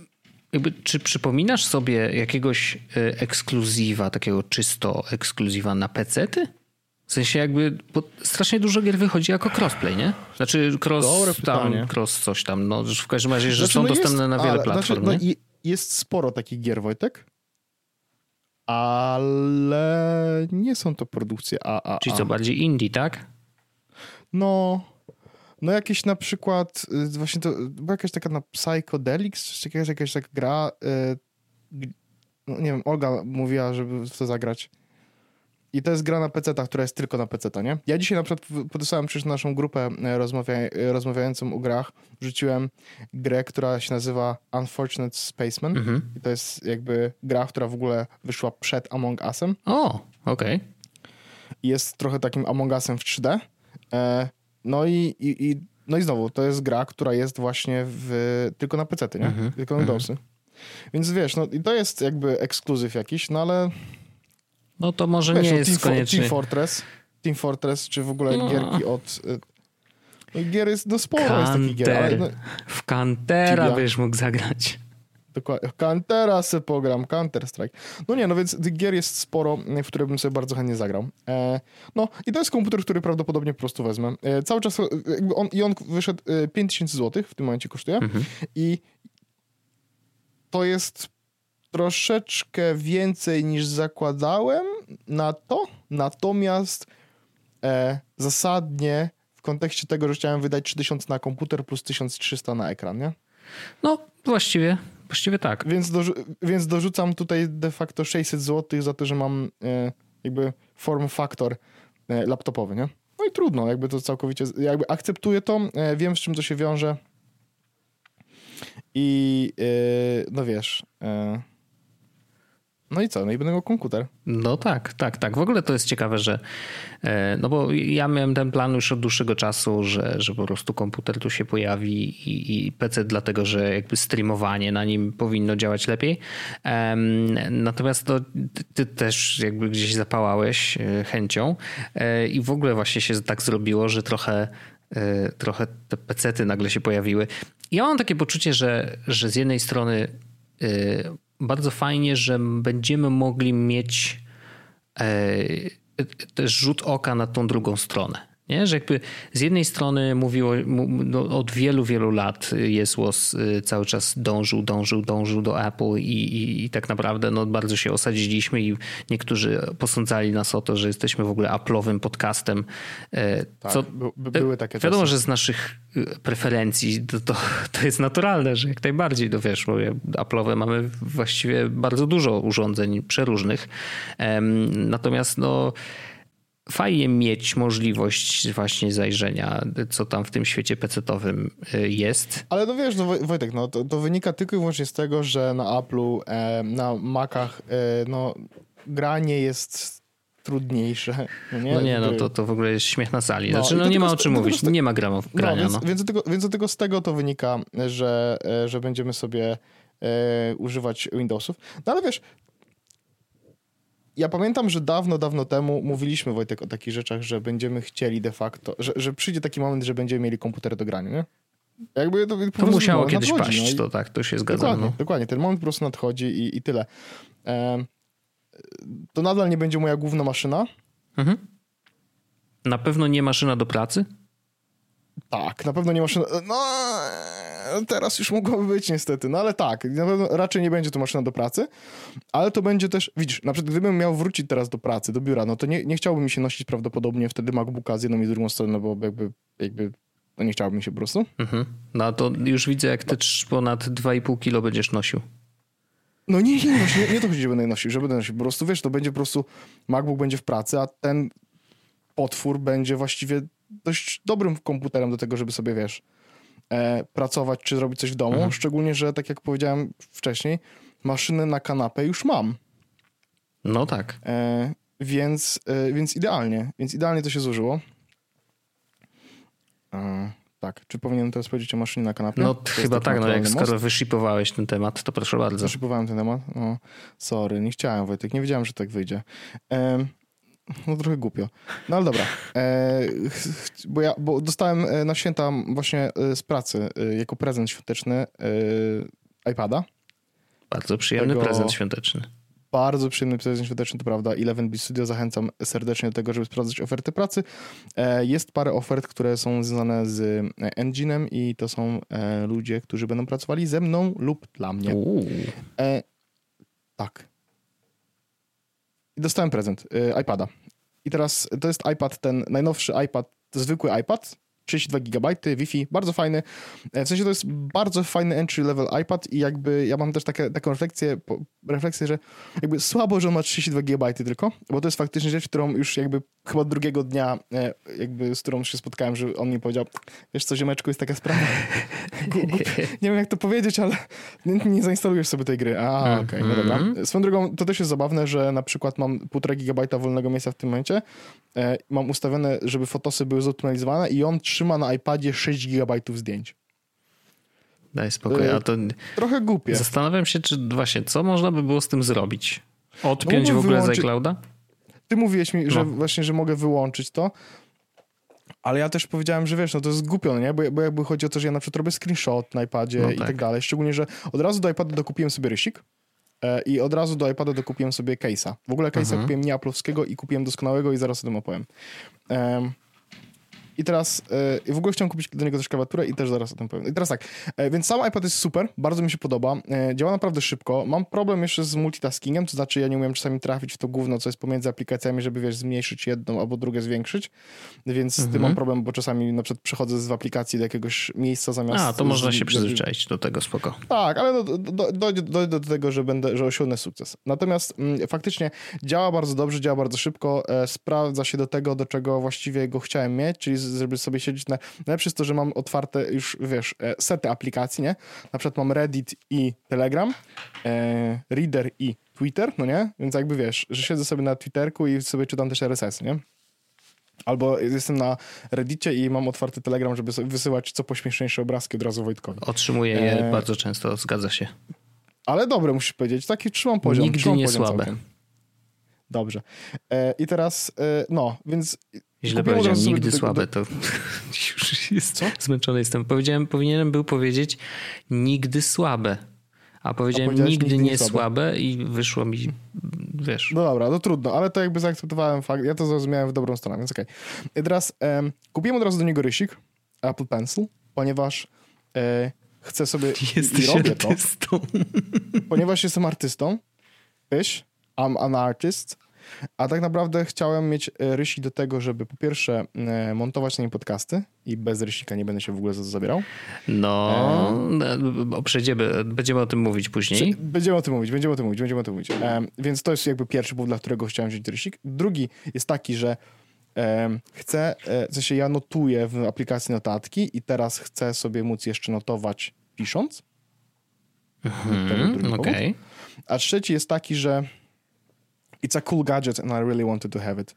jakby, czy przypominasz sobie jakiegoś e, ekskluzywa, takiego czysto ekskluzywa na PC-ty? W sensie jakby, bo strasznie dużo gier wychodzi jako crossplay, nie? Znaczy cross Dobre tam, pytanie. cross coś tam, no w każdym razie, że znaczy, są no dostępne jest, na wiele ale, platform, znaczy, no, Jest sporo takich gier, Wojtek, ale nie są to produkcje AAA. Czyli co, bardziej indie, tak? No, no jakieś na przykład, y, właśnie to była jakaś taka na Psychedelics, czy jakaś, jakaś taka gra, yy, nie wiem, Olga mówiła, żeby w to zagrać. I to jest gra na PC, która jest tylko na PC, nie? Ja dzisiaj na przykład podesłałem przez naszą grupę e, rozmawia rozmawiającą o grach, wrzuciłem grę, która się nazywa Unfortunate Spaceman. Mhm. I to jest jakby gra, która w ogóle wyszła przed Among Usem. O, okej. Okay. Jest trochę takim Among Usem w 3D. E, no i, i, i, no i znowu, to jest gra, która jest właśnie w, tylko na PC, nie? -hmm. Tylko na Windowsy. -hmm. Więc wiesz, no i to jest jakby ekskluzyw jakiś, no ale... No to może wiesz, nie no, jest Team, koniecznie... Team Fortress, Team Fortress, czy w ogóle no. gierki od... Y, no gier jest, no sporo Kanter. jest takich gier. Ale, no, w Kantera byś mógł zagrać. Dokładnie. Teraz se pogram, Counter Strike. No nie, no więc tych gier jest sporo, w które bym sobie bardzo chętnie zagrał. E, no i to jest komputer, który prawdopodobnie po prostu wezmę. E, cały czas, jakby on, i on wyszedł e, 5000 zł, w tym momencie kosztuje. Mhm. I to jest troszeczkę więcej niż zakładałem na to, natomiast e, zasadnie w kontekście tego, że chciałem wydać 3000 na komputer plus 1300 na ekran, nie? No, właściwie, właściwie tak. Więc, dorzu więc dorzucam tutaj de facto 600 zł za to, że mam e, jakby form factor e, laptopowy, nie? No i trudno, jakby to całkowicie, jakby akceptuję to, e, wiem z czym to się wiąże i e, no wiesz... E, no i co? No i będę miał komputer. No tak, tak, tak. W ogóle to jest ciekawe, że e, no bo ja miałem ten plan już od dłuższego czasu, że, że po prostu komputer tu się pojawi i, i PC dlatego, że jakby streamowanie na nim powinno działać lepiej. Natomiast to ty też jakby gdzieś zapałałeś e, chęcią e, i w ogóle właśnie się tak zrobiło, że trochę trochę te pecety nagle się pojawiły. Ja mam takie poczucie, że, że z jednej strony bardzo fajnie, że będziemy mogli mieć e, też rzut oka na tą drugą stronę. Nie? Że jakby z jednej strony mówiło, no, od wielu, wielu lat Jesłos y, cały czas dążył, dążył, dążył do Apple i, i, i, tak naprawdę no, bardzo się osadziliśmy i niektórzy posądzali nas o to, że jesteśmy w ogóle Apple'owym podcastem. E, tak, co, by, były takie Wiadomo, czasy. że z naszych y, preferencji to, to, to, jest naturalne, że jak najbardziej, no wiesz, Apple'owe mamy właściwie bardzo dużo urządzeń przeróżnych. Natomiast no fajnie mieć możliwość właśnie zajrzenia, co tam w tym świecie pecetowym y, jest. Ale no wiesz, no Wojtek, no to, to wynika tylko i wyłącznie z tego, że na Apple'u, e, na Macach, e, no granie jest trudniejsze. No nie, no, nie, no to, to w ogóle jest śmiech na sali. Znaczy, no, no nie ma o czym mówić, nie ma grania. No, więc, no. Więc, tylko, więc tylko z tego to wynika, że, e, że będziemy sobie e, używać Windowsów. No ale wiesz, ja pamiętam, że dawno, dawno temu mówiliśmy, Wojtek, o takich rzeczach, że będziemy chcieli de facto, że, że przyjdzie taki moment, że będziemy mieli komputery do grania, nie? Jakby to, to musiało no, kiedyś nadchodzi, paść, no to tak, to się zgadza. Dokładnie, no. dokładnie, ten moment po prostu nadchodzi i, i tyle. E, to nadal nie będzie moja główna maszyna. Mhm. Na pewno nie maszyna do pracy? Tak, na pewno nie maszyna. No, teraz już mogłoby być niestety, no ale tak, na pewno raczej nie będzie to maszyna do pracy, ale to będzie też, widzisz, na przykład gdybym miał wrócić teraz do pracy, do biura, no to nie, nie chciałbym mi się nosić prawdopodobnie wtedy MacBooka z jedną i drugą stroną, bo jakby, jakby no nie chciałbym się po prostu. Mhm. No to już widzę, jak ty ponad 2,5 kilo będziesz nosił. No nie, nie, nie, nie, nie to chodzi, że będę nosił, że będę nosił. Po prostu wiesz, to będzie po prostu MacBook będzie w pracy, a ten potwór będzie właściwie dość dobrym komputerem do tego, żeby sobie, wiesz, e, pracować czy zrobić coś w domu. Mhm. Szczególnie, że tak jak powiedziałem wcześniej, maszynę na kanapę już mam. No tak. E, więc, e, więc idealnie. Więc idealnie to się zużyło. E, tak, czy powinienem teraz powiedzieć o maszynie na kanapie? No to chyba tak, no jak most? skoro wyshipowałeś ten temat, to proszę bardzo. Wyshipowałem ten temat? No, sorry, nie chciałem Wojtek, nie wiedziałem, że tak wyjdzie. No trochę głupio. No ale dobra. E, bo ja bo dostałem e, na święta właśnie e, z pracy e, jako prezent świąteczny iPada. Bardzo przyjemny Tego... prezent świąteczny. Bardzo przyjemny prezent świąteczny, to prawda. 11 Studio zachęcam serdecznie do tego, żeby sprawdzać oferty pracy. Jest parę ofert, które są związane z Engine'em i to są ludzie, którzy będą pracowali ze mną lub dla mnie. E, tak. I dostałem prezent, iPada. I teraz to jest iPad, ten najnowszy iPad, zwykły iPad, 32 GB, Wi-Fi, bardzo fajny. E, w sensie to jest bardzo fajny entry level iPad i jakby ja mam też takie, taką refleksję, refleksję, że jakby słabo, że on ma 32 GB tylko, bo to jest faktycznie rzecz, którą już jakby chyba drugiego dnia, e, jakby z którą się spotkałem, że on mi powiedział, wiesz co, ziemeczku, jest taka sprawa. [LAUGHS] nie wiem jak to powiedzieć, ale nie, zainstalujesz sobie tej gry. A, okej, okay, no dobra. Mhm. Swoją drogą, to też jest zabawne, że na przykład mam 1,5 GB wolnego miejsca w tym momencie, e, mam ustawione, żeby fotosy były zoptymalizowane i on trzyma na iPadzie 6 GB zdjęć. Daj spokój, a to... Trochę głupie. Zastanawiam się, czy właśnie, co można by było z tym zrobić? Odpiąć no, w ogóle wyłączy... z iClouda? Ty mówiłeś mi, no. że właśnie, że mogę wyłączyć to, Ale ja też powiedziałem, że wiesz, no to jest głupio, nie? Bo, bo jakby chodzi o to, że ja na przykład robię screenshot na iPadzie No i tak. tak dalej. Szczególnie, że od razu do iPada dokupiłem sobie rysik e, i od razu do iPada dokupiłem sobie case'a. W ogóle case'a Mhm. kupiłem nie Apple'owskiego i kupiłem doskonałego i zaraz o tym opowiem. Em, I teraz, i w ogóle chciałem kupić do niego też klawiaturę i też zaraz o tym powiem. I teraz tak, e, więc sam iPad jest super, bardzo mi się podoba, e, działa naprawdę szybko. Mam problem jeszcze z multitaskingiem, to znaczy ja nie umiem czasami trafić w to gówno, co jest pomiędzy aplikacjami, żeby wiesz, zmniejszyć jedną albo drugą zwiększyć, więc z tym Mhm. mam problem, bo czasami na przykład przechodzę z aplikacji do jakiegoś miejsca zamiast... A, to można się przyzwyczaić do tego, spoko. tak, ale no, do, do, dojdę, dojdę do tego, że będę, że osiągnę sukces. Natomiast mm, faktycznie działa bardzo dobrze, działa bardzo szybko, e, sprawdza się do tego, do czego właściwie go chciałem mieć, czyli z- żeby sobie siedzieć na... Najlepsze jest to, że mam otwarte już, wiesz, e, sety aplikacji, nie? Na przykład mam Reddit i Telegram, e, Reader i Twitter, no nie? Więc jakby wiesz, że siedzę sobie na Twitterku i sobie czytam też RSS, nie? Albo jestem na Reddicie i mam otwarty Telegram, żeby wysyłać co pośmieszniejsze obrazki od razu Wojtkowi. Otrzymuję je Eee. bardzo często, zgadza się. Ale dobre, musisz powiedzieć. Taki trzymam poziom. Nigdy trzymam nie poziom słabe. całkiem. Dobrze. E, I teraz, e, no, więc... Źle kupiłem powiedziałem, nigdy do słabe, to [LAUGHS] już jest Co? zmęczony jestem. Powiedziałem, powinienem był powiedzieć nigdy słabe, a powiedziałem powiedziałeś nigdy, nigdy nie słabe. słabe i wyszło mi, wiesz, No dobra, no trudno, ale to jakby zaakceptowałem fakt, ja to zrozumiałem w dobrą stronę, więc okej. I teraz em, kupiłem od razu do niego rysik, Apple Pencil, ponieważ e, chcę sobie... [LAUGHS] jesteś i robię to, artystą. [LAUGHS] ponieważ jestem artystą, wiesz, I'm an artist, a tak naprawdę chciałem mieć e, rysik do tego, żeby po pierwsze e, montować na nim podcasty i bez rysika nie będę się w ogóle za to zabierał. No, no, przejdziemy, będziemy o tym mówić później. Będziemy o tym mówić, będziemy o tym mówić, będziemy o tym mówić. Więc to jest jakby pierwszy powód, dla którego chciałem wziąć rysik. Drugi jest taki, że chcę, e, w sensie ja notuję w aplikacji notatki i teraz chcę sobie móc jeszcze notować pisząc. Mhm. Okej. A trzeci jest taki, że it's a cool gadget and I really wanted to have it.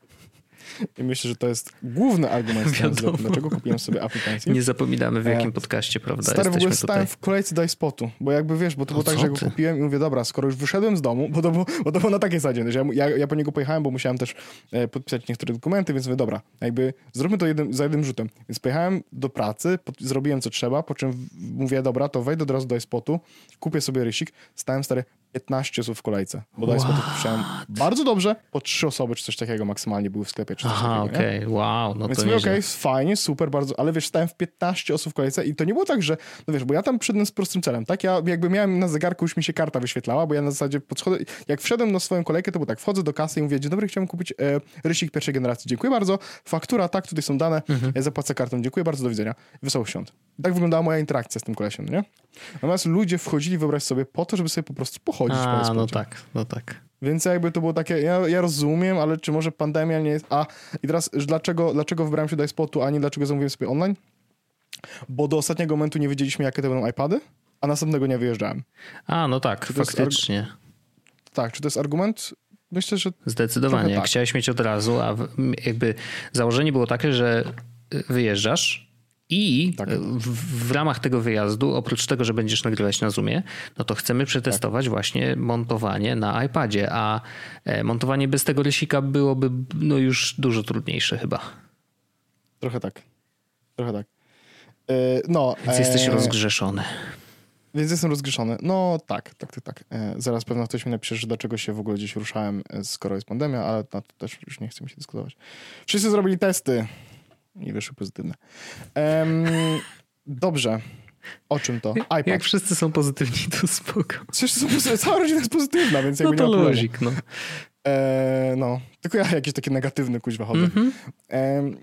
I myślę, że to jest główny argument, [LAUGHS] Wiadomo. dlaczego kupiłem sobie aplikację. Nie zapominamy w jakim E, podcaście, prawda? Stary, w ogóle stałem w kolejce do iSpotu, bo jakby wiesz, bo to było tak, że go kupiłem i mówię, dobra, skoro już wyszedłem z domu, bo to było, bo to było na takiej zasadzie, że ja, ja, po niego pojechałem, bo musiałem też e, podpisać niektóre dokumenty, więc mówię, dobra, jakby zróbmy to jednym, za jednym rzutem. Więc pojechałem do pracy, pod, zrobiłem co trzeba, po czym mówię, dobra, to wejdę od razu do iSpotu, kupię sobie rysik, stałem stary 15 osób w kolejce, bo do iSpotu kupiłem bardzo dobrze, po trzy osoby czy coś takiego maksymalnie były w sklepie, czy coś Aha, okej, wow, no Więc to mówię, okej, fajnie, super, bardzo, ale wiesz, stałem w 15 osób w kolejce i to nie było tak, że, no wiesz, bo ja tam przyszedłem z prostym celem, tak? Ja jakby miałem na zegarku, już mi się karta wyświetlała, bo ja na zasadzie podchodzę, jak wszedłem na swoją kolejkę, to było tak, wchodzę do kasy i mówię, dzień dobry, chciałem kupić e, rysik pierwszej generacji, dziękuję bardzo, faktura, tak, tutaj są dane, Mhm. ja zapłacę kartą, dziękuję bardzo, do widzenia, wesołych świąt. Tak wyglądała moja interakcja z tym kolesiem, nie? Natomiast ludzie wchodzili, wyobraź sobie, po to, żeby sobie po prostu pochodzić po A, no Espocie. tak, no tak. Więc jakby to było takie, ja, ja rozumiem, ale czy może pandemia nie jest... A, i teraz dlaczego, dlaczego wybrałem się do iSpotu, a nie dlaczego zamówiłem sobie online? Bo do ostatniego momentu nie wiedzieliśmy, jakie to będą iPady, a następnego nie wyjeżdżałem. A, no tak, jest faktycznie. Tak, czy to jest argument? Myślę, że Zdecydowanie. Tak. chciałeś mieć od razu, a jakby założenie było takie, że wyjeżdżasz i Tak. y, w, w ramach tego wyjazdu, oprócz tego, że będziesz nagrywać na Zoomie, no to chcemy przetestować właśnie montowanie na iPadzie, a e, montowanie bez tego rysika byłoby no już dużo trudniejsze chyba. trochę tak. Trochę tak. E, no, Więc jesteś e, rozgrzeszony. Więc jestem rozgrzeszony. No tak, tak, tak, tak. E, zaraz pewno ktoś mi napisze, że dlaczego się w ogóle gdzieś ruszałem, e, skoro jest pandemia, ale na to też już nie chce mi się dyskutować. Wszyscy zrobili testy i wyszły pozytywne. Em, dobrze. O czym to? iPad. Jak wszyscy są pozytywni, to spoko. Przecież są, pozy- cała rodzina jest pozytywna, więc No jakby to nie ma luzik, no. E, no, tylko ja jakiś taki negatywny kuźwa chodzę. Mhm. Em,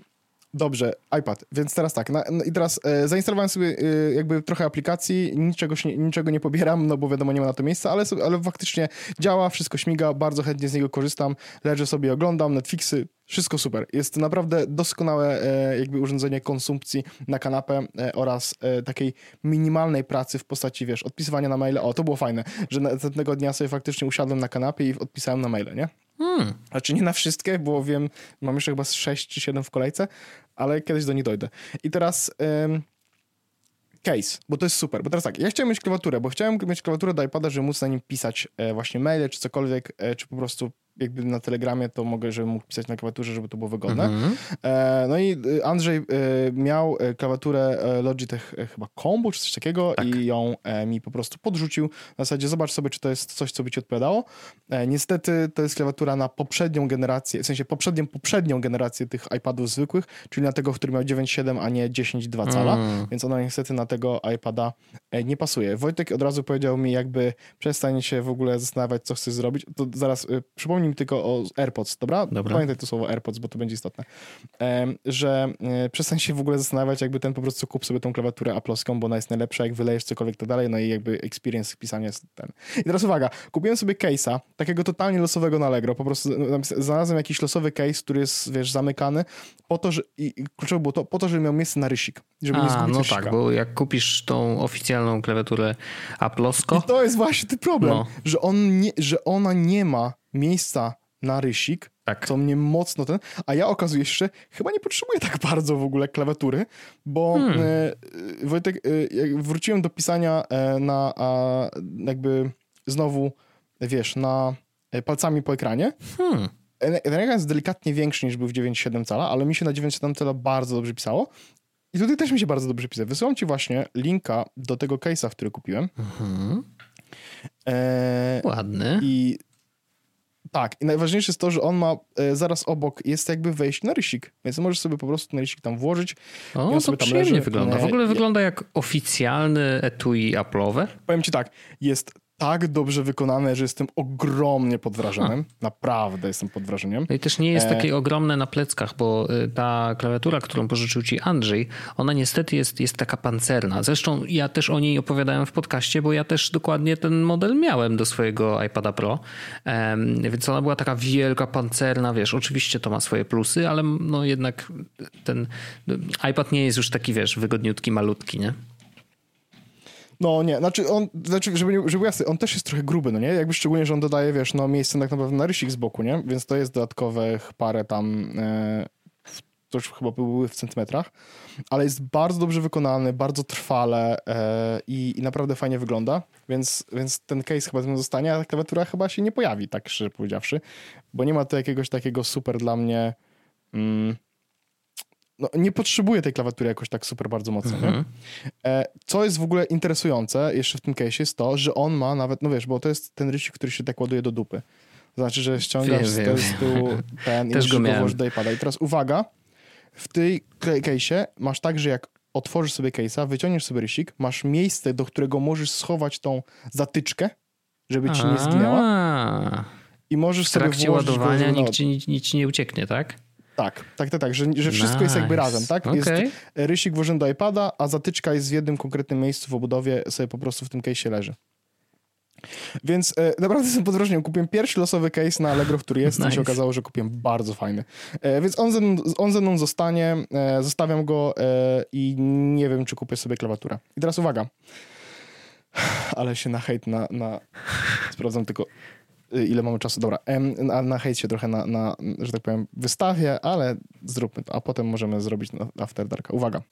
dobrze, iPad. Więc teraz tak. Na, no I teraz e, zainstalowałem sobie e, jakby trochę aplikacji, niczego, niczego nie pobieram, no bo wiadomo, nie ma na to miejsca, ale, ale faktycznie działa, wszystko śmiga, bardzo chętnie z niego korzystam, leżę sobie, oglądam Netflixy, wszystko super. Jest naprawdę doskonałe e, jakby urządzenie konsumpcji na kanapę e, oraz e, takiej minimalnej pracy w postaci, wiesz, odpisywania na maile. O, to było fajne, że następnego dnia sobie faktycznie usiadłem na kanapie i odpisałem na maile, nie? Hmm. Znaczy nie na wszystkie, bo wiem, mam jeszcze chyba z 6 czy 7 w kolejce, ale kiedyś do nich dojdę. I teraz ym, case, bo to jest super. Bo teraz tak, ja chciałem mieć klawiaturę, bo chciałem mieć klawiaturę do iPada, żeby móc na nim pisać e, właśnie maile, czy cokolwiek, e, czy po prostu jakby na Telegramie, to mogę, żeby mógł pisać na klawiaturze, żeby to było wygodne. Mhm. E, no i y, Andrzej e, miał e, klawiaturę e, Logitech e, chyba Combo czy coś takiego tak. i ją mi po prostu podrzucił. Na zasadzie zobacz sobie, czy to jest coś, co by ci odpowiadało. niestety to jest klawiatura na poprzednią generację, w sensie poprzednią, poprzednią generację tych iPadów zwykłych, czyli na tego, który miał 9,7, a nie 10,2 cala, mm. więc ona niestety na tego iPada nie pasuje. Wojtek od razu powiedział mi jakby przestań się w ogóle zastanawiać, co chcesz zrobić. To zaraz y, przypomnij mi tylko o AirPods, dobra? dobra? Pamiętaj to słowo AirPods, bo to będzie istotne. że y, przestań się w ogóle zastanawiać, jakby ten po prostu kup sobie tą klawiaturę aploską, bo ona jest najlepsza, jak wylejesz cokolwiek tak dalej, no i jakby experience pisania jest ten. I teraz uwaga, kupiłem sobie case'a, takiego totalnie losowego na Allegro, po prostu znalazłem jakiś losowy case, który jest, wiesz, zamykany, po to, że, i kluczowe było to, po to, żeby miał miejsce na rysik, żeby A, nie zgubić no tak, bo jak kupisz tą oficjalną klawiaturę Aplosko... I to jest właśnie ten problem, no. że, on nie, że ona nie ma miejsca na rysik, tak. co mnie mocno ten, a ja okazuje się, że chyba nie potrzebuję tak [LAUGHS] bardzo w ogóle klawiatury, bo hmm. e, Wojtek, e, wróciłem do pisania e, na a, jakby znowu, wiesz, na e, palcami po ekranie. Hmm. E, ten ekran jest delikatnie większy niż był w 9,7 cala, ale mi się na 9,7 cala bardzo dobrze pisało. I tutaj też mi się bardzo dobrze pisało. Wysyłam ci właśnie linka do tego case'a, który kupiłem. Mhm. E, Ładny. I tak, i najważniejsze jest to, że on ma e, zaraz obok, jest jakby wejść na rysik, więc możesz sobie po prostu ten rysik tam włożyć. O, on sobie tam leży. wygląda. W ogóle wygląda jak oficjalny etui Apple'owe. Powiem ci tak, jest tak dobrze wykonane, że jestem ogromnie pod wrażeniem. Ha. Naprawdę jestem pod wrażeniem. No i też nie jest e... takie ogromne na pleckach, bo y, ta klawiatura, którą pożyczył ci Andrzej, ona niestety jest, jest taka pancerna. Zresztą ja też o niej opowiadałem w podcaście, bo ja też dokładnie ten model miałem do swojego iPada Pro. Więc ona była taka wielka, pancerna, wiesz, oczywiście to ma swoje plusy, ale no jednak ten iPad nie jest już taki, wiesz, wygodniutki, malutki, nie? No nie, znaczy on, znaczy, żeby, żeby było jasne, on też jest trochę gruby, no nie? Jakby szczególnie, że on dodaje, wiesz, no miejsce tak naprawdę na rysik z boku, nie? Więc to jest dodatkowych parę tam, e, to już chyba były w centymetrach, ale jest bardzo dobrze wykonany, bardzo trwale e, i, i, naprawdę fajnie wygląda, więc, więc ten case chyba mną zostanie, a ta klawiatura chyba się nie pojawi, tak szczerze powiedziawszy, bo nie ma to jakiegoś takiego super dla mnie... Mm, no, nie potrzebuję tej klawiatury jakoś tak super bardzo mocno. Mhm. E, co jest w ogóle interesujące jeszcze w tym case jest to, że on ma nawet, no wiesz, bo to jest ten rysik, który się tak ładuje do dupy. Znaczy, że ściągasz wiem, z, tyłu [LAUGHS] ten Też i go, włożyć do iPada. I teraz uwaga, w tej case'ie masz tak, że jak otworzysz sobie case'a, wyciągniesz sobie rysik, masz miejsce, do którego możesz schować tą zatyczkę, żeby ci nie zginęła. I możesz w trakcie sobie ładowania go, nikt ci, nic ci nie ucieknie, tak? Tak, tak, tak, tak, że, że wszystko nice. jest jakby razem, tak? Okay. Jest rysik włożony do iPada, a zatyczka jest w jednym konkretnym miejscu w obudowie, sobie po prostu w tym case leży. Więc e, naprawdę jestem pod wrażeniem. Kupiłem pierwszy losowy case na Allegro, który jest nice. i się okazało, że kupiłem bardzo fajny. E, więc on ze, mną, on ze mną zostanie, e, zostawiam go e, i nie wiem, czy kupię sobie klawiaturę. I teraz uwaga. Ale się na hejt na, na... Sprawdzam tylko ile mamy czasu. Dobra, na, na hejt się trochę na, na, że tak powiem, wystawię, ale zróbmy to, a potem możemy zrobić After Darka. Uwaga.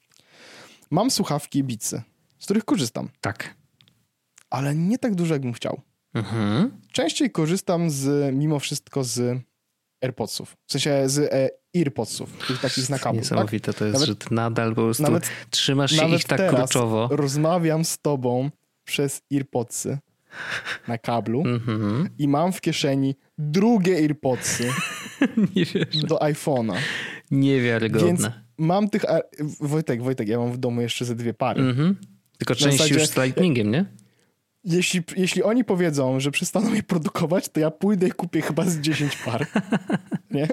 Mam słuchawki Beatsy, z których korzystam. Tak. Ale nie tak dużo, jakbym chciał. Mhm. Częściej korzystam z, mimo wszystko z AirPodsów. W sensie z e, EarPodsów, tych takich na kablu. Tak? Niesamowite tak? to jest, nawet, że ty nadal po prostu nawet, trzymasz nawet ich tak teraz kurczowo. rozmawiam z tobą przez EarPodsy na kablu mm-hmm. i mam w kieszeni drugie AirPodsy [LAUGHS] do iPhone'a. Niewiarygodne. Więc mam tych... Wojtek, Wojtek, ja mam w domu jeszcze ze dwie pary. Mm-hmm. Tylko część zasadzie, już z Lightningiem, nie? Jeśli, jeśli oni powiedzą, że przestaną je produkować, to ja pójdę i kupię chyba z 10 par. [LAUGHS] nie?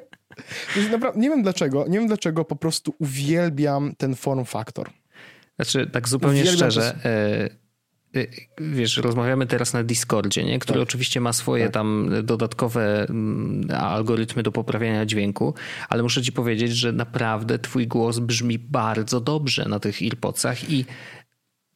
Naprawdę, nie wiem dlaczego, nie wiem dlaczego po prostu uwielbiam ten form factor. Znaczy, tak zupełnie uwielbiam szczerze, to... Y, wiesz, rozmawiamy teraz na Discordzie, nie? który tak. oczywiście ma swoje tak. tam dodatkowe mm, algorytmy do poprawiania dźwięku, ale muszę ci powiedzieć, że naprawdę twój głos brzmi bardzo dobrze na tych earpodsach i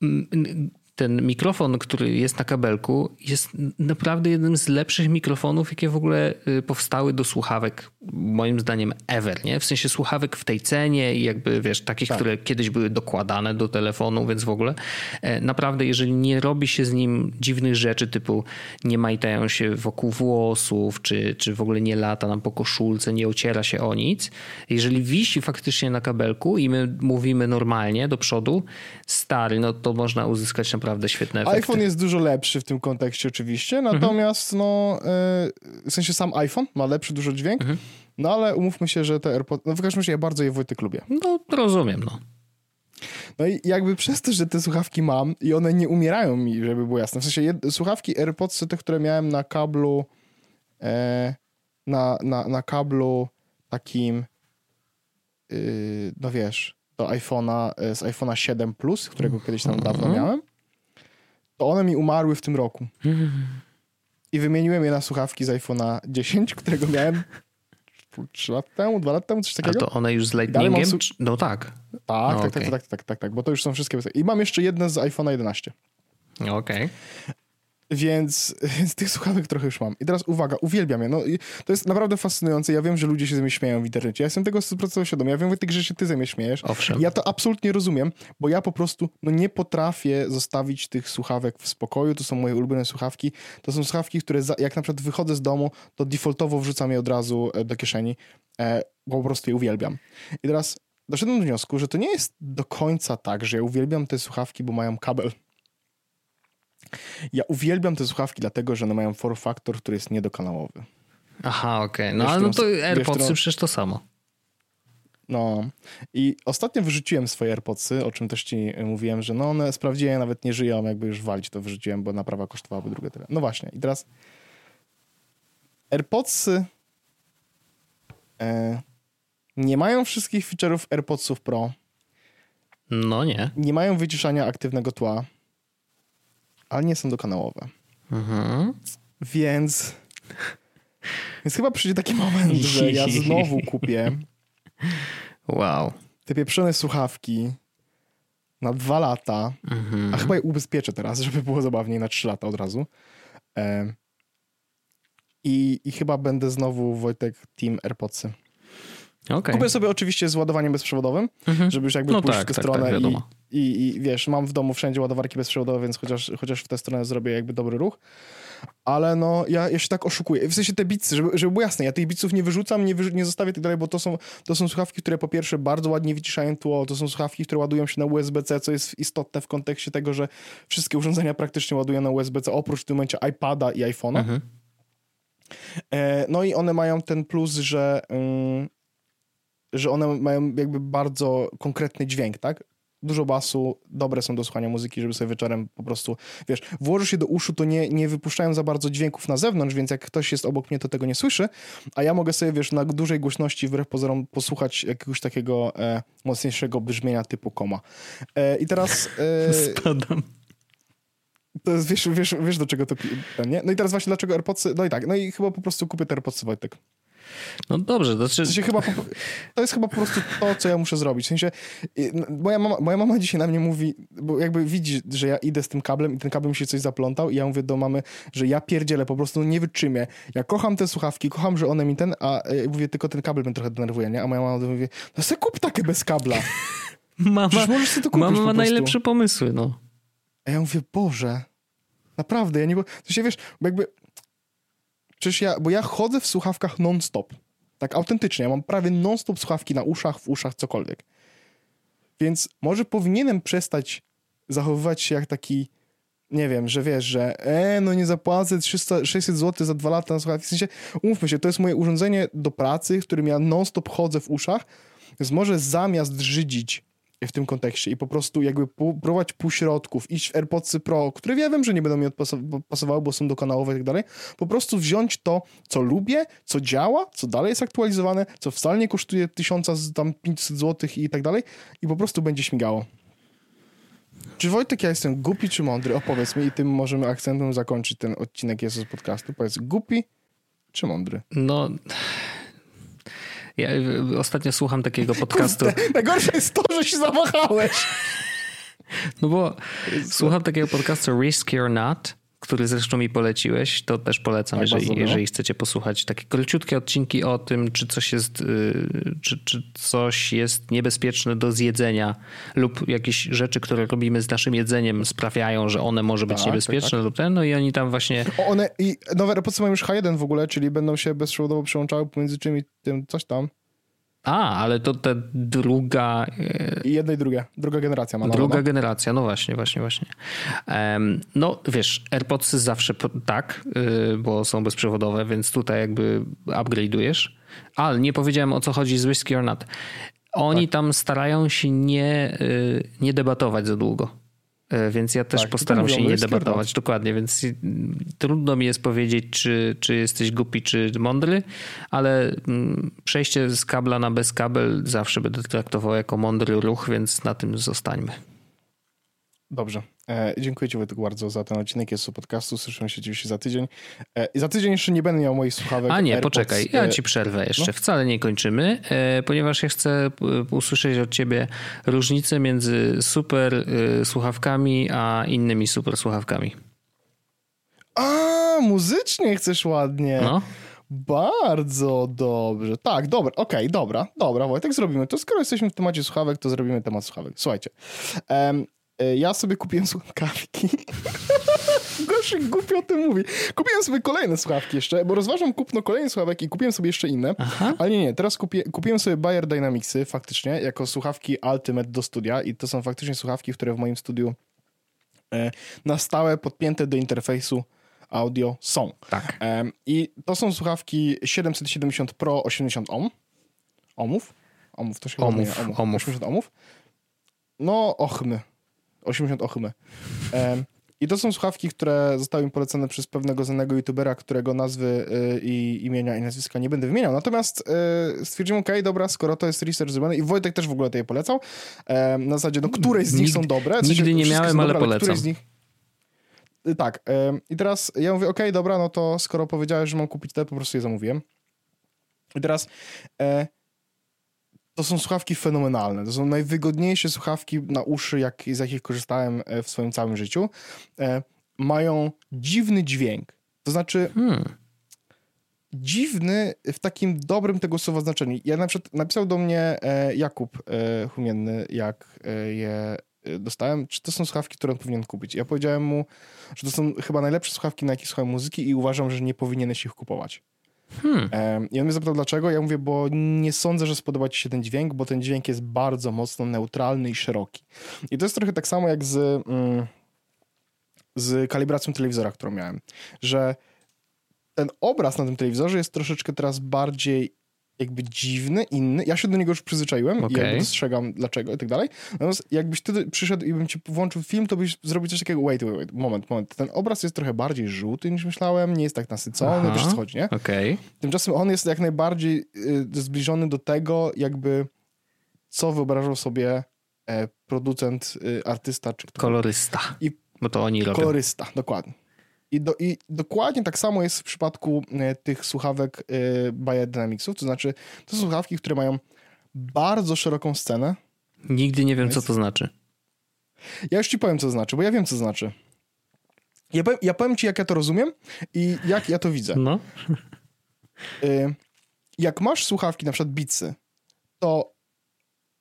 mm, ten mikrofon, który jest na kabelku, jest naprawdę jednym z lepszych mikrofonów, jakie w ogóle y, powstały do słuchawek moim zdaniem ever, nie? W sensie słuchawek w tej cenie i jakby, wiesz, takich, tak. które kiedyś były dokładane do telefonu, więc w ogóle e, naprawdę, jeżeli nie robi się z nim dziwnych rzeczy typu nie majtają się wokół włosów, czy, czy w ogóle nie lata nam po koszulce, nie ociera się o nic, jeżeli wisi faktycznie na kabelku i my mówimy normalnie do przodu, stary, no to można uzyskać naprawdę świetne efekty. iPhone jest dużo lepszy w tym kontekście oczywiście, mhm. natomiast mhm. no, e, w sensie sam iPhone ma lepszy dużo dźwięk, mhm. No ale umówmy się, że te AirPods, no w każdym razie ja bardzo je Wojtek lubię. No rozumiem, no. No i jakby przez to, że te słuchawki mam i one nie umierają mi, żeby było jasne. W sensie jed, słuchawki AirPods, te, które miałem na kablu e, na, na, na kablu takim yy, no wiesz, do iPhone'a, e, z iPhone'a 7 Plus, którego kiedyś tam dawno mhm. miałem, to one mi umarły w tym roku. I wymieniłem je na słuchawki z iPhone'a 10, którego miałem 3 lat temu, 2 lata temu, coś takiego. A to one już z Lightningiem? No tak. Tak, no, tak, okay. tak, tak, tak, tak, tak, bo to już są wszystkie. I mam jeszcze jedne z iPhone'a 11. Okej. Okay. Więc, więc [LAUGHS] tych słuchawek trochę już mam. I teraz uwaga, uwielbiam je. No, to jest naprawdę fascynujące. Ja wiem, że ludzie się ze mnie śmieją w internecie. Ja jestem tego 100% świadomy. Ja wiem, Wojtek, że się ty ze mnie śmiejesz. Owszem. Ja to absolutnie rozumiem, bo ja po prostu no, nie potrafię zostawić tych słuchawek w spokoju. To są moje ulubione słuchawki. To są słuchawki, które za, jak na przykład wychodzę z domu, to defaultowo wrzucam je od razu e, do kieszeni, e, bo po prostu je uwielbiam. I teraz doszedłem do wniosku, że to nie jest do końca tak, że ja uwielbiam te słuchawki, bo mają kabel. Ja uwielbiam te słuchawki, dlatego że one mają form factor, który jest niedokanałowy. Aha, okej. Okay. No ale no to AirPodsy którą... przecież to samo. No i ostatnio wyrzuciłem swoje AirPodsy, o czym też ci mówiłem, że no one sprawdziłem, nawet nie żyją, jakby już walić to wyrzuciłem, bo naprawa kosztowałaby drugie tyle. No właśnie i teraz AirPodsy e, nie mają wszystkich feature'ów AirPodsów Pro. No nie. Nie mają wyciszania aktywnego tła ale nie są dokanałowe. Mhm. Więc... Więc chyba przyjdzie taki moment, że ja [LAUGHS] znowu kupię wow. te pieprzone słuchawki na dwa lata, mhm. a chyba je ubezpieczę teraz, [LAUGHS] żeby było zabawniej na trzy lata od razu. E, i, I chyba będę znowu Wojtek Team AirPodsy. Okay. Kupię sobie oczywiście z ładowaniem bezprzewodowym, mhm. żeby już jakby no pójść tak, w tę tak, stronę tak, i, i, i, wiesz, mam w domu wszędzie ładowarki bezprzewodowe, więc chociaż, chociaż w tę stronę zrobię jakby dobry ruch. Ale no, ja, ja się tak oszukuję. W sensie te bicy, żeby, żeby było jasne, ja tych biców nie wyrzucam, nie, wyrzu nie zostawię tak dalej, bo to są, to są słuchawki, które po pierwsze bardzo ładnie wyciszają tło, to są słuchawki, które ładują się na USB-C, co jest istotne w kontekście tego, że wszystkie urządzenia praktycznie ładują na USB-C, oprócz w tym momencie iPada i iPhone'a. Mhm. E, no i one mają ten plus, że mm, że one mają jakby bardzo konkretny dźwięk, tak? Dużo basu, dobre są do słuchania muzyki, żeby sobie wieczorem po prostu, wiesz, włożysz się do uszu, to nie, nie wypuszczają za bardzo dźwięków na zewnątrz, więc jak ktoś jest obok mnie, to tego nie słyszy, a ja mogę sobie, wiesz, na dużej głośności wbrew pozorom posłuchać jakiegoś takiego e, mocniejszego brzmienia typu koma. E, I teraz... E, [LAUGHS] Spadam. To jest, wiesz, wiesz, wiesz do czego to... Nie? No i teraz właśnie dlaczego AirPodsy... No i tak, no i chyba po prostu kupię te AirPodsy, Wojtek. No dobrze, to, czy... w sensie chyba, to jest chyba po prostu to, co ja muszę zrobić. W sensie, moja mama, moja mama dzisiaj na mnie mówi, bo jakby widzi, że ja idę z tym kablem i ten kabel mi się coś zaplątał i ja mówię do mamy, że ja pierdzielę, po prostu nie wytrzymię. Ja kocham te słuchawki, kocham, że one mi ten, a ja mówię, tylko ten kabel mnie trochę denerwuje, nie? A moja mama mówi, no se kup takie bez kabla. [LAUGHS] mama, kupić mama ma najlepsze pomysły, no. A ja mówię, Boże, naprawdę, ja nie... To się, wiesz, bo jakby Przecież ja, bo ja chodzę w słuchawkach non-stop. Tak autentycznie, ja mam prawie non-stop słuchawki na uszach, w uszach, cokolwiek. Więc może powinienem przestać zachowywać się jak taki, nie wiem, że wiesz, że e, no nie zapłacę 300, 600 zł za dwa lata na słuchawki. W sensie, umówmy się, to jest moje urządzenie do pracy, w którym ja non-stop chodzę w uszach, więc może zamiast żydzić w tym kontekście i po prostu jakby próbować półśrodków, iść w AirPodsy Pro, które ja wiem, że nie będą mi pasowały, bo są dokanałowe i tak dalej, po prostu wziąć to, co lubię, co działa, co dalej jest aktualizowane, co wcale nie kosztuje 1000, tam 500 zł i tak dalej i po prostu będzie śmigało. Czy Wojtek, ja jestem głupi czy mądry? Opowiedz mi i tym możemy akcentem zakończyć ten odcinek Jesus podcastu. Powiedz, głupi czy mądry? No... Ja ostatnio słucham takiego podcastu. [LAUGHS] Najgorsze jest to, że się zawahałeś. No bo słucham takiego podcastu Risky or Not. Który zresztą mi poleciłeś, to też polecam, Tak, jeżeli, jeżeli chcecie posłuchać takie króciutkie odcinki o tym, czy coś jest, y, czy, czy coś jest niebezpieczne do zjedzenia lub jakieś rzeczy, które robimy z naszym jedzeniem sprawiają, że one może być Tak, niebezpieczne tak, lub ten, no i oni tam właśnie O, one i nowe AirPodsy mają już H1 w ogóle, czyli będą się bezprzewodowo przełączały pomiędzy czym i tym coś tam. A, ale to ta druga, e, I jedno i drugie. Druga generacja ma nowe, druga no. generacja, no właśnie, właśnie, właśnie. Em, no wiesz, AirPodsy zawsze tak, y, bo są bezprzewodowe, więc tutaj jakby upgrade'ujesz. Ale nie powiedziałem o co chodzi z Whiskey or Not. Oni Tak. tam starają się nie, y, nie debatować za długo. Y, Więc ja też Tak, postaram się nie not. debatować, dokładnie, więc trudno mi jest powiedzieć, czy, czy jesteś głupi, czy mądry, ale mm, przejście z kabla na bez kabel zawsze będę traktował jako mądry ruch, więc na tym zostańmy. Dobrze. E, dziękuję Ci Wojtek bardzo za ten odcinek jest podcastu. Słyszymy się oczywiście za tydzień. E, I za tydzień jeszcze nie będę miał moich słuchawek. A nie, AirPods, poczekaj, ja e, ci przerwę jeszcze. no. Wcale nie kończymy, ponieważ ja chcę usłyszeć od ciebie różnicę między super słuchawkami a innymi super słuchawkami. A, muzycznie chcesz ładnie. No, Bardzo dobrze. Tak, dobra, okej, dobra, dobra, Wojtek, zrobimy to. Skoro jesteśmy w temacie słuchawek, to zrobimy temat słuchawek. Słuchajcie, e, ja sobie kupiłem słuchawki. [LAUGHS] Gorzej głupio o tym mówi. Kupiłem sobie kolejne słuchawki jeszcze, bo rozważam kupno kolejnych słuchawek i kupiłem sobie jeszcze inne. Aha. Ale nie, nie, teraz kupię, kupiłem sobie Bayer Dynamicsy faktycznie, jako słuchawki Ultimate do studia i to są faktycznie słuchawki, które w moim studiu e, na stałe podpięte do interfejsu audio są. tak. I to są słuchawki 770 Pro 80 ohm. Ohmów? Ohmów, to się ohmów. ohmów. 80 ohmów. No, ochmy. 80 ochmy. Em, I to są słuchawki, które zostały mi polecone przez pewnego znanego youtubera, którego nazwy y, i imienia i nazwiska nie będę wymieniał. Natomiast y, stwierdziłem, okej, dobra, skoro to jest research zrobiony i Wojtek też w ogóle to je polecał. Em, na zasadzie, no, któreś z nich Nigdy- są dobre. nigdy nie miałem, są ale dobre, polecam. nich... Y, Tak. I teraz ja mówię, okej, dobra, no to skoro powiedziałeś, że mam kupić te, po prostu je zamówiłem. I teraz e, to są słuchawki fenomenalne. To są najwygodniejsze słuchawki na uszy, jak, z jakich korzystałem e, w swoim całym życiu. E, mają dziwny dźwięk. To znaczy, Hmm. dziwny w takim dobrym tego słowa znaczeniu. Ja na przykład napisał do mnie e, Jakub e, Humienny, jak e, je e, dostałem, czy to są słuchawki, które on powinien kupić. Ja powiedziałem mu, że to są chyba najlepsze słuchawki, na jakich słucham muzyki i uważam, że nie powinieneś ich kupować. Hmm. I on mnie zapytał dlaczego. Ja mówię, bo nie sądzę, że spodoba ci się ten dźwięk, bo ten dźwięk jest bardzo mocno neutralny i szeroki. I to jest trochę tak samo jak z, mm, z kalibracją telewizora, którą miałem, że ten obraz na tym telewizorze jest troszeczkę teraz bardziej jakby dziwny, inny. Ja się do niego już przyzwyczaiłem i Okej. jakby dostrzegam dlaczego i tak dalej. Natomiast jakbyś ty przyszedł i bym ci włączył film, to byś zrobił coś takiego, wait, wait, wait, moment, moment. Ten obraz jest trochę bardziej żółty niż myślałem, nie jest tak nasycony, Aha. wiesz co chodzi, nie? Okej. Tymczasem on jest jak najbardziej y, zbliżony do tego, jakby co wyobrażał sobie e, producent, y, artysta czy kto Kolorysta. I- Bo to oni robią. Kolorysta, dokładnie. I, do, I dokładnie tak samo jest w przypadku e, tych słuchawek e, Bayer Dynamicsów, to znaczy to są słuchawki, które mają bardzo szeroką scenę. Nigdy nie wiem, co to znaczy. Ja już ci powiem, co to znaczy, bo ja wiem, co znaczy. Ja powiem, ja powiem ci, jak ja to rozumiem i jak ja to widzę. No. Y, jak masz słuchawki, na przykład Beatsy, to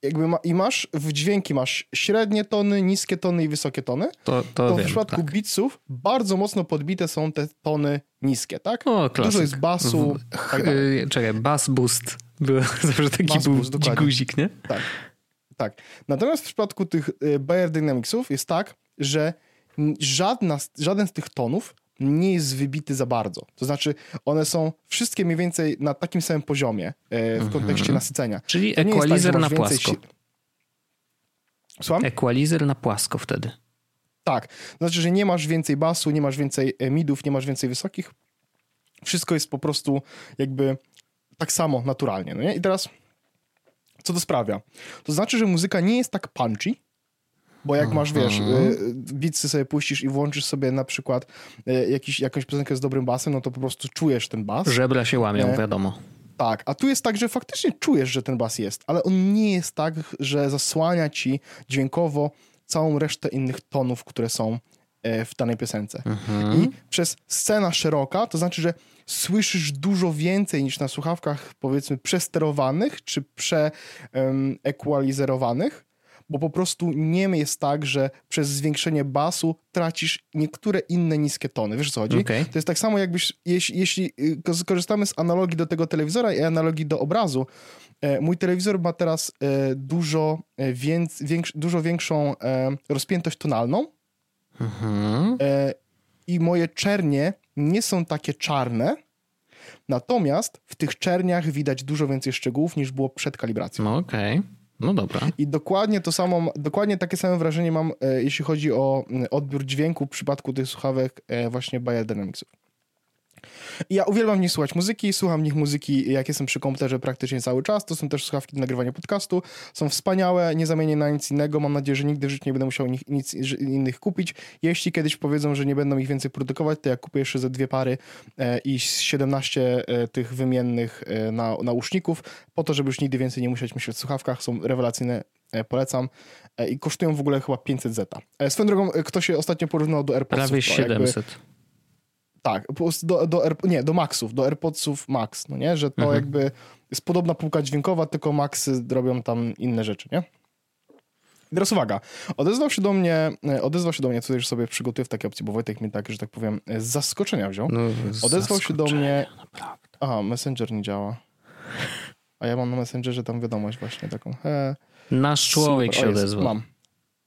jakby ma, i masz w dźwięki masz średnie tony, niskie tony i wysokie tony, To, to, to w wiem, przypadku tak. Beatsów bardzo mocno podbite są te tony niskie, tak? O, klasyk. Dużo jest basu, W- tak dalej. y, Czekaj, bass boost. Był [LAUGHS] zawsze taki Bass był boost, guzik, nie? Tak, tak. Natomiast w przypadku tych y, Bayer Dynamicsów jest tak, że żadna, żaden z tych tonów nie jest wybity za bardzo. To znaczy, one są wszystkie mniej więcej na takim samym poziomie e, w kontekście nasycenia. Czyli To tak, equalizer masz na płasko. Słucham? Equalizer na płasko wtedy. Tak. To znaczy, że nie masz więcej basu, nie masz więcej e, midów, nie masz więcej wysokich. Wszystko jest po prostu jakby tak samo naturalnie. No nie? I teraz, co to sprawia? To znaczy, że muzyka nie jest tak punchy, bo jak masz, wiesz, Mhm. y, bitsy sobie puścisz i włączysz sobie na przykład y, jakiś, jakąś piosenkę z dobrym basem, no to po prostu czujesz ten bas. Żebra się łamią, wiadomo. Tak, a tu jest tak, że faktycznie czujesz, że ten bas jest, ale on nie jest tak, że zasłania ci dźwiękowo całą resztę innych tonów, które są e, w danej piosence. I przez scena szeroka, to znaczy, że słyszysz dużo więcej niż na słuchawkach powiedzmy przesterowanych czy przeekwalizerowanych, bo po prostu nie jest tak, że przez zwiększenie basu tracisz niektóre inne niskie tony. Wiesz co chodzi? Okay. To jest tak samo jakbyś, jeśli, jeśli y, korzystamy z analogii do tego telewizora i analogii do obrazu, e, mój telewizor ma teraz e, dużo, e, więc, większ, dużo większą rozpiętość tonalną mhm. i moje czernie nie są takie czarne, natomiast w tych czerniach widać dużo więcej szczegółów niż było przed kalibracją. No okej. Okay. No dobra. I dokładnie to samo, dokładnie takie same wrażenie mam, e, jeśli chodzi o odbiór dźwięku w przypadku tych słuchawek e, właśnie Bayer Dynamicsów. Ja uwielbiam w nich słuchać muzyki, słucham w nich muzyki, jak jestem przy komputerze praktycznie cały czas. To są też słuchawki do nagrywania podcastu. Są wspaniałe, nie zamienię na nic innego. Mam nadzieję, że nigdy w życiu nie będę musiał nich, nic innych kupić. Jeśli kiedyś powiedzą, że nie będą ich więcej produkować, to ja kupię jeszcze ze dwie pary e, i 17 e, tych wymiennych e, na, nauszników, po to, żeby już nigdy więcej nie musieć myśleć o słuchawkach. Są rewelacyjne, e, polecam. E, I kosztują w ogóle chyba 500 zeta. E, swoją drogą, ktoś się ostatnio porównał do AirPodsów. Prawie 700. Jakby, tak, do, do, do, nie, do Maxów, do AirPodsów Max, no nie? Że to mhm. jakby jest podobna półka dźwiękowa, tylko Maxy robią tam inne rzeczy, nie? teraz uwaga, odezwał się do mnie, e, odezwał się do mnie, co już sobie przygotuję w takiej opcji, bo Wojtek mnie tak, że tak powiem, z zaskoczenia wziął. No, odezwał się do mnie... Naprawdę. Aha, Messenger nie działa. A ja mam na Messengerze tam wiadomość właśnie taką. He. Nasz człowiek Super. się odezwał. Mam.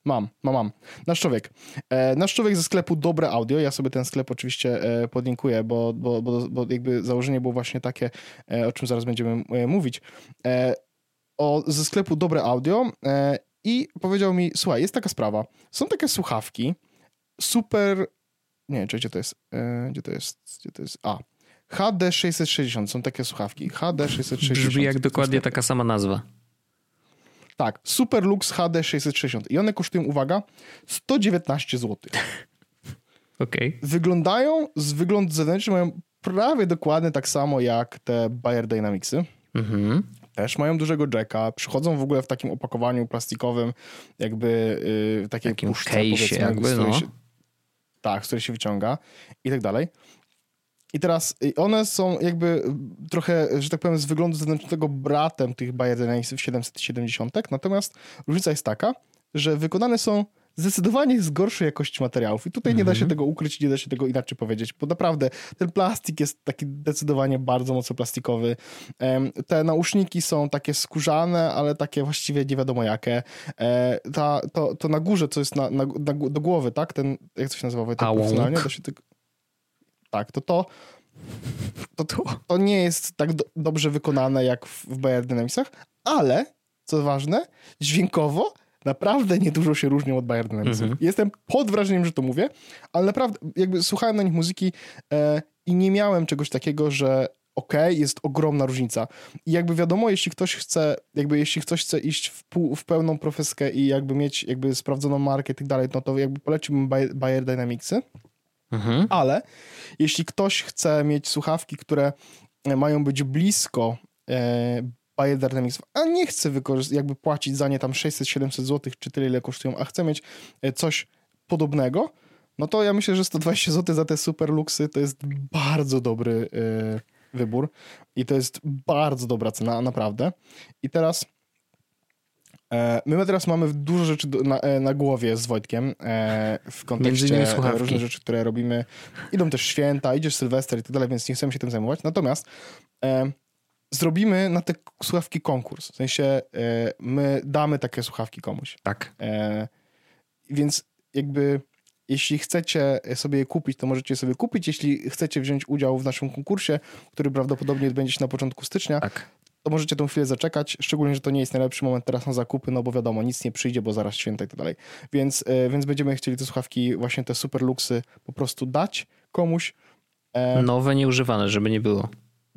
Mam, mam, mam. Nasz człowiek. E, nasz człowiek ze sklepu Dobre Audio. Ja sobie ten sklep oczywiście e, podlinkuję, bo, bo, bo, bo jakby założenie było właśnie takie, e, o czym zaraz będziemy e, mówić. E, o, ze sklepu Dobre Audio e, i powiedział mi, słuchaj, jest taka sprawa. Są takie słuchawki, super... Nie, czy gdzie to jest? gdzie to jest? Gdzie to jest? A, HD 660 są takie słuchawki. HD 660. Brzmi jak dokładnie taka sama nazwa. Tak, Superlux HD 660 i one kosztują, uwaga, 119 zł. Okay. Wyglądają, z wyglądu zewnętrzny mają prawie dokładnie tak samo jak te Bayer Dynamicsy. Mhm. Też mają dużego jacka, przychodzą w ogóle w takim opakowaniu plastikowym, jakby yy, takiej takim puszce, jakby, no. Się, tak, z której się wyciąga i tak dalej. I teraz one są jakby trochę, że tak powiem, z wyglądu zewnętrznego bratem tych Bayer Dynamicsów 770, natomiast różnica jest taka, że wykonane są zdecydowanie z gorszej jakości materiałów. I tutaj mm -hmm. nie da się mhm. tego ukryć, nie da się tego inaczej powiedzieć, bo naprawdę ten plastik jest taki zdecydowanie bardzo mocno plastikowy. Te nauszniki są takie skórzane, ale takie właściwie nie wiadomo jakie. E, ta, to, to na górze, co jest na, na, na do głowy, tak? Ten, jak to się nazywa? Tak profesjonalnie? Da się tak, to to, to, to, to nie jest tak do, dobrze wykonane jak w, w Bayer Dynamicsach, ale, co ważne, dźwiękowo naprawdę niedużo się różnią od Bayer Dynamicsów. Mhm. Jestem pod wrażeniem, że to mówię, ale naprawdę jakby słuchałem na nich muzyki e, i nie miałem czegoś takiego, że okej, okay, jest ogromna różnica. I jakby wiadomo, jeśli ktoś chce, jakby jeśli ktoś chce iść w, pół, w pełną profeskę i jakby mieć jakby sprawdzoną markę i tak dalej, no to jakby poleciłbym Bayer Dynamicsy. Mhm. Ale jeśli ktoś chce mieć słuchawki, które mają być blisko e, Bayer a nie chce jakby płacić za nie tam 600-700 zł, czy tyle, ile kosztują, a chce mieć e, coś podobnego, no to ja myślę, że 120 zł za te super luksy to jest bardzo dobry e, wybór i to jest bardzo dobra cena, naprawdę. I teraz my teraz mamy dużo rzeczy na, e, na głowie z Wojtkiem e, w kontekście różnych rzeczy, które robimy. Idą też święta, idziesz Sylwester i tak dalej, więc nie chcemy się tym zajmować. Natomiast e, zrobimy na te słuchawki konkurs. W sensie e, my damy takie słuchawki komuś. Tak. E, więc jakby jeśli chcecie sobie je kupić, to możecie sobie kupić. Jeśli chcecie wziąć udział w naszym konkursie, który prawdopodobnie odbędzie się na początku stycznia, tak to możecie tą chwilę zaczekać, szczególnie, że to nie jest najlepszy moment teraz na zakupy, no bo wiadomo, nic nie przyjdzie, bo zaraz święta i tak dalej. Więc, e, więc będziemy chcieli te słuchawki, właśnie te super luksy po prostu dać komuś. E, Nowe, nieużywane, żeby nie było.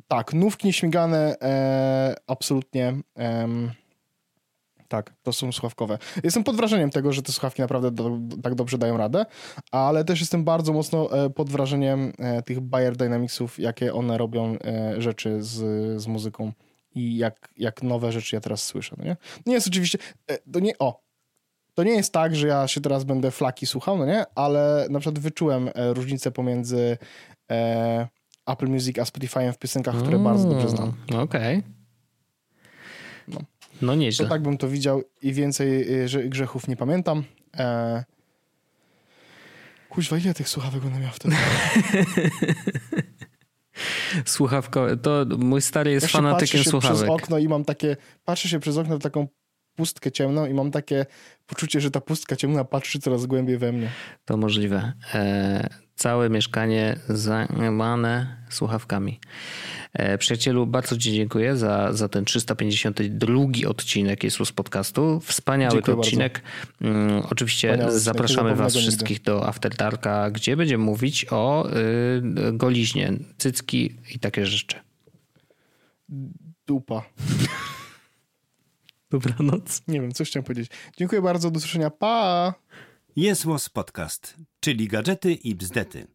Tak, nówki nieśmigane, e, absolutnie. E, tak, to są słuchawkowe. Jestem pod wrażeniem tego, że te słuchawki naprawdę do, tak dobrze dają radę, ale też jestem bardzo mocno e, pod wrażeniem e, tych Bayer Dynamicsów, jakie one robią rzeczy z, z muzyką i jak, jak nowe rzeczy ja teraz słyszę, no nie? Nie jest oczywiście, e, to nie, o, to nie jest tak, że ja się teraz będę flaki słuchał, no nie? Ale na przykład wyczułem e, różnicę pomiędzy e, Apple Music a Spotify'em w piosenkach, które bardzo dobrze znam. Okej. Okay. No. no nieźle. To tak bym to widział i więcej e, grzechów nie pamiętam. E, Kuźwa, ile tych słuchawek będę miał wtedy? [LAUGHS] Słuchawko, to mój stary jest ja fanatykiem się słuchawek. przez okno i mam takie, patrzę się przez okno w taką pustkę ciemną i mam takie poczucie, że ta pustka ciemna patrzy coraz głębiej we mnie. To możliwe. E, całe mieszkanie zajmowane słuchawkami. E, przyjacielu, bardzo Ci dziękuję za, za ten 352 odcinek Jesus Podcastu. Wspaniały to odcinek. Mm, oczywiście Wspaniały zapraszamy Was wszystkich nigdy. do After Darka, gdzie będziemy mówić o y, goliźnie, cycki i takie rzeczy. Dupa. Dobranoc. Nie wiem, coś chciałem powiedzieć. Dziękuję bardzo, do usłyszenia. Pa! Jest Podcast, czyli gadżety i bzdety.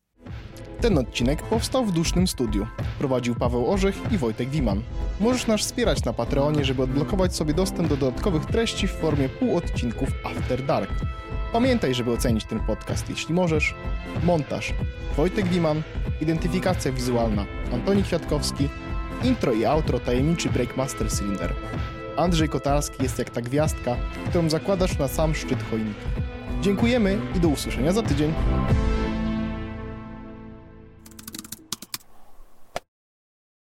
Ten odcinek powstał w dusznym studiu. Prowadził Paweł Orzech i Wojtek Wiman. Możesz nas wspierać na Patreonie, żeby odblokować sobie dostęp do dodatkowych treści w formie półodcinków After Dark. Pamiętaj, żeby ocenić ten podcast, jeśli możesz. Montaż Wojtek Wiman, identyfikacja wizualna Antoni Kwiatkowski, intro i outro tajemniczy Breakmaster Cylinder. Andrzej Kotarski jest jak ta gwiazdka, którą zakładasz na sam szczyt choinki. Dziękujemy i do usłyszenia za tydzień.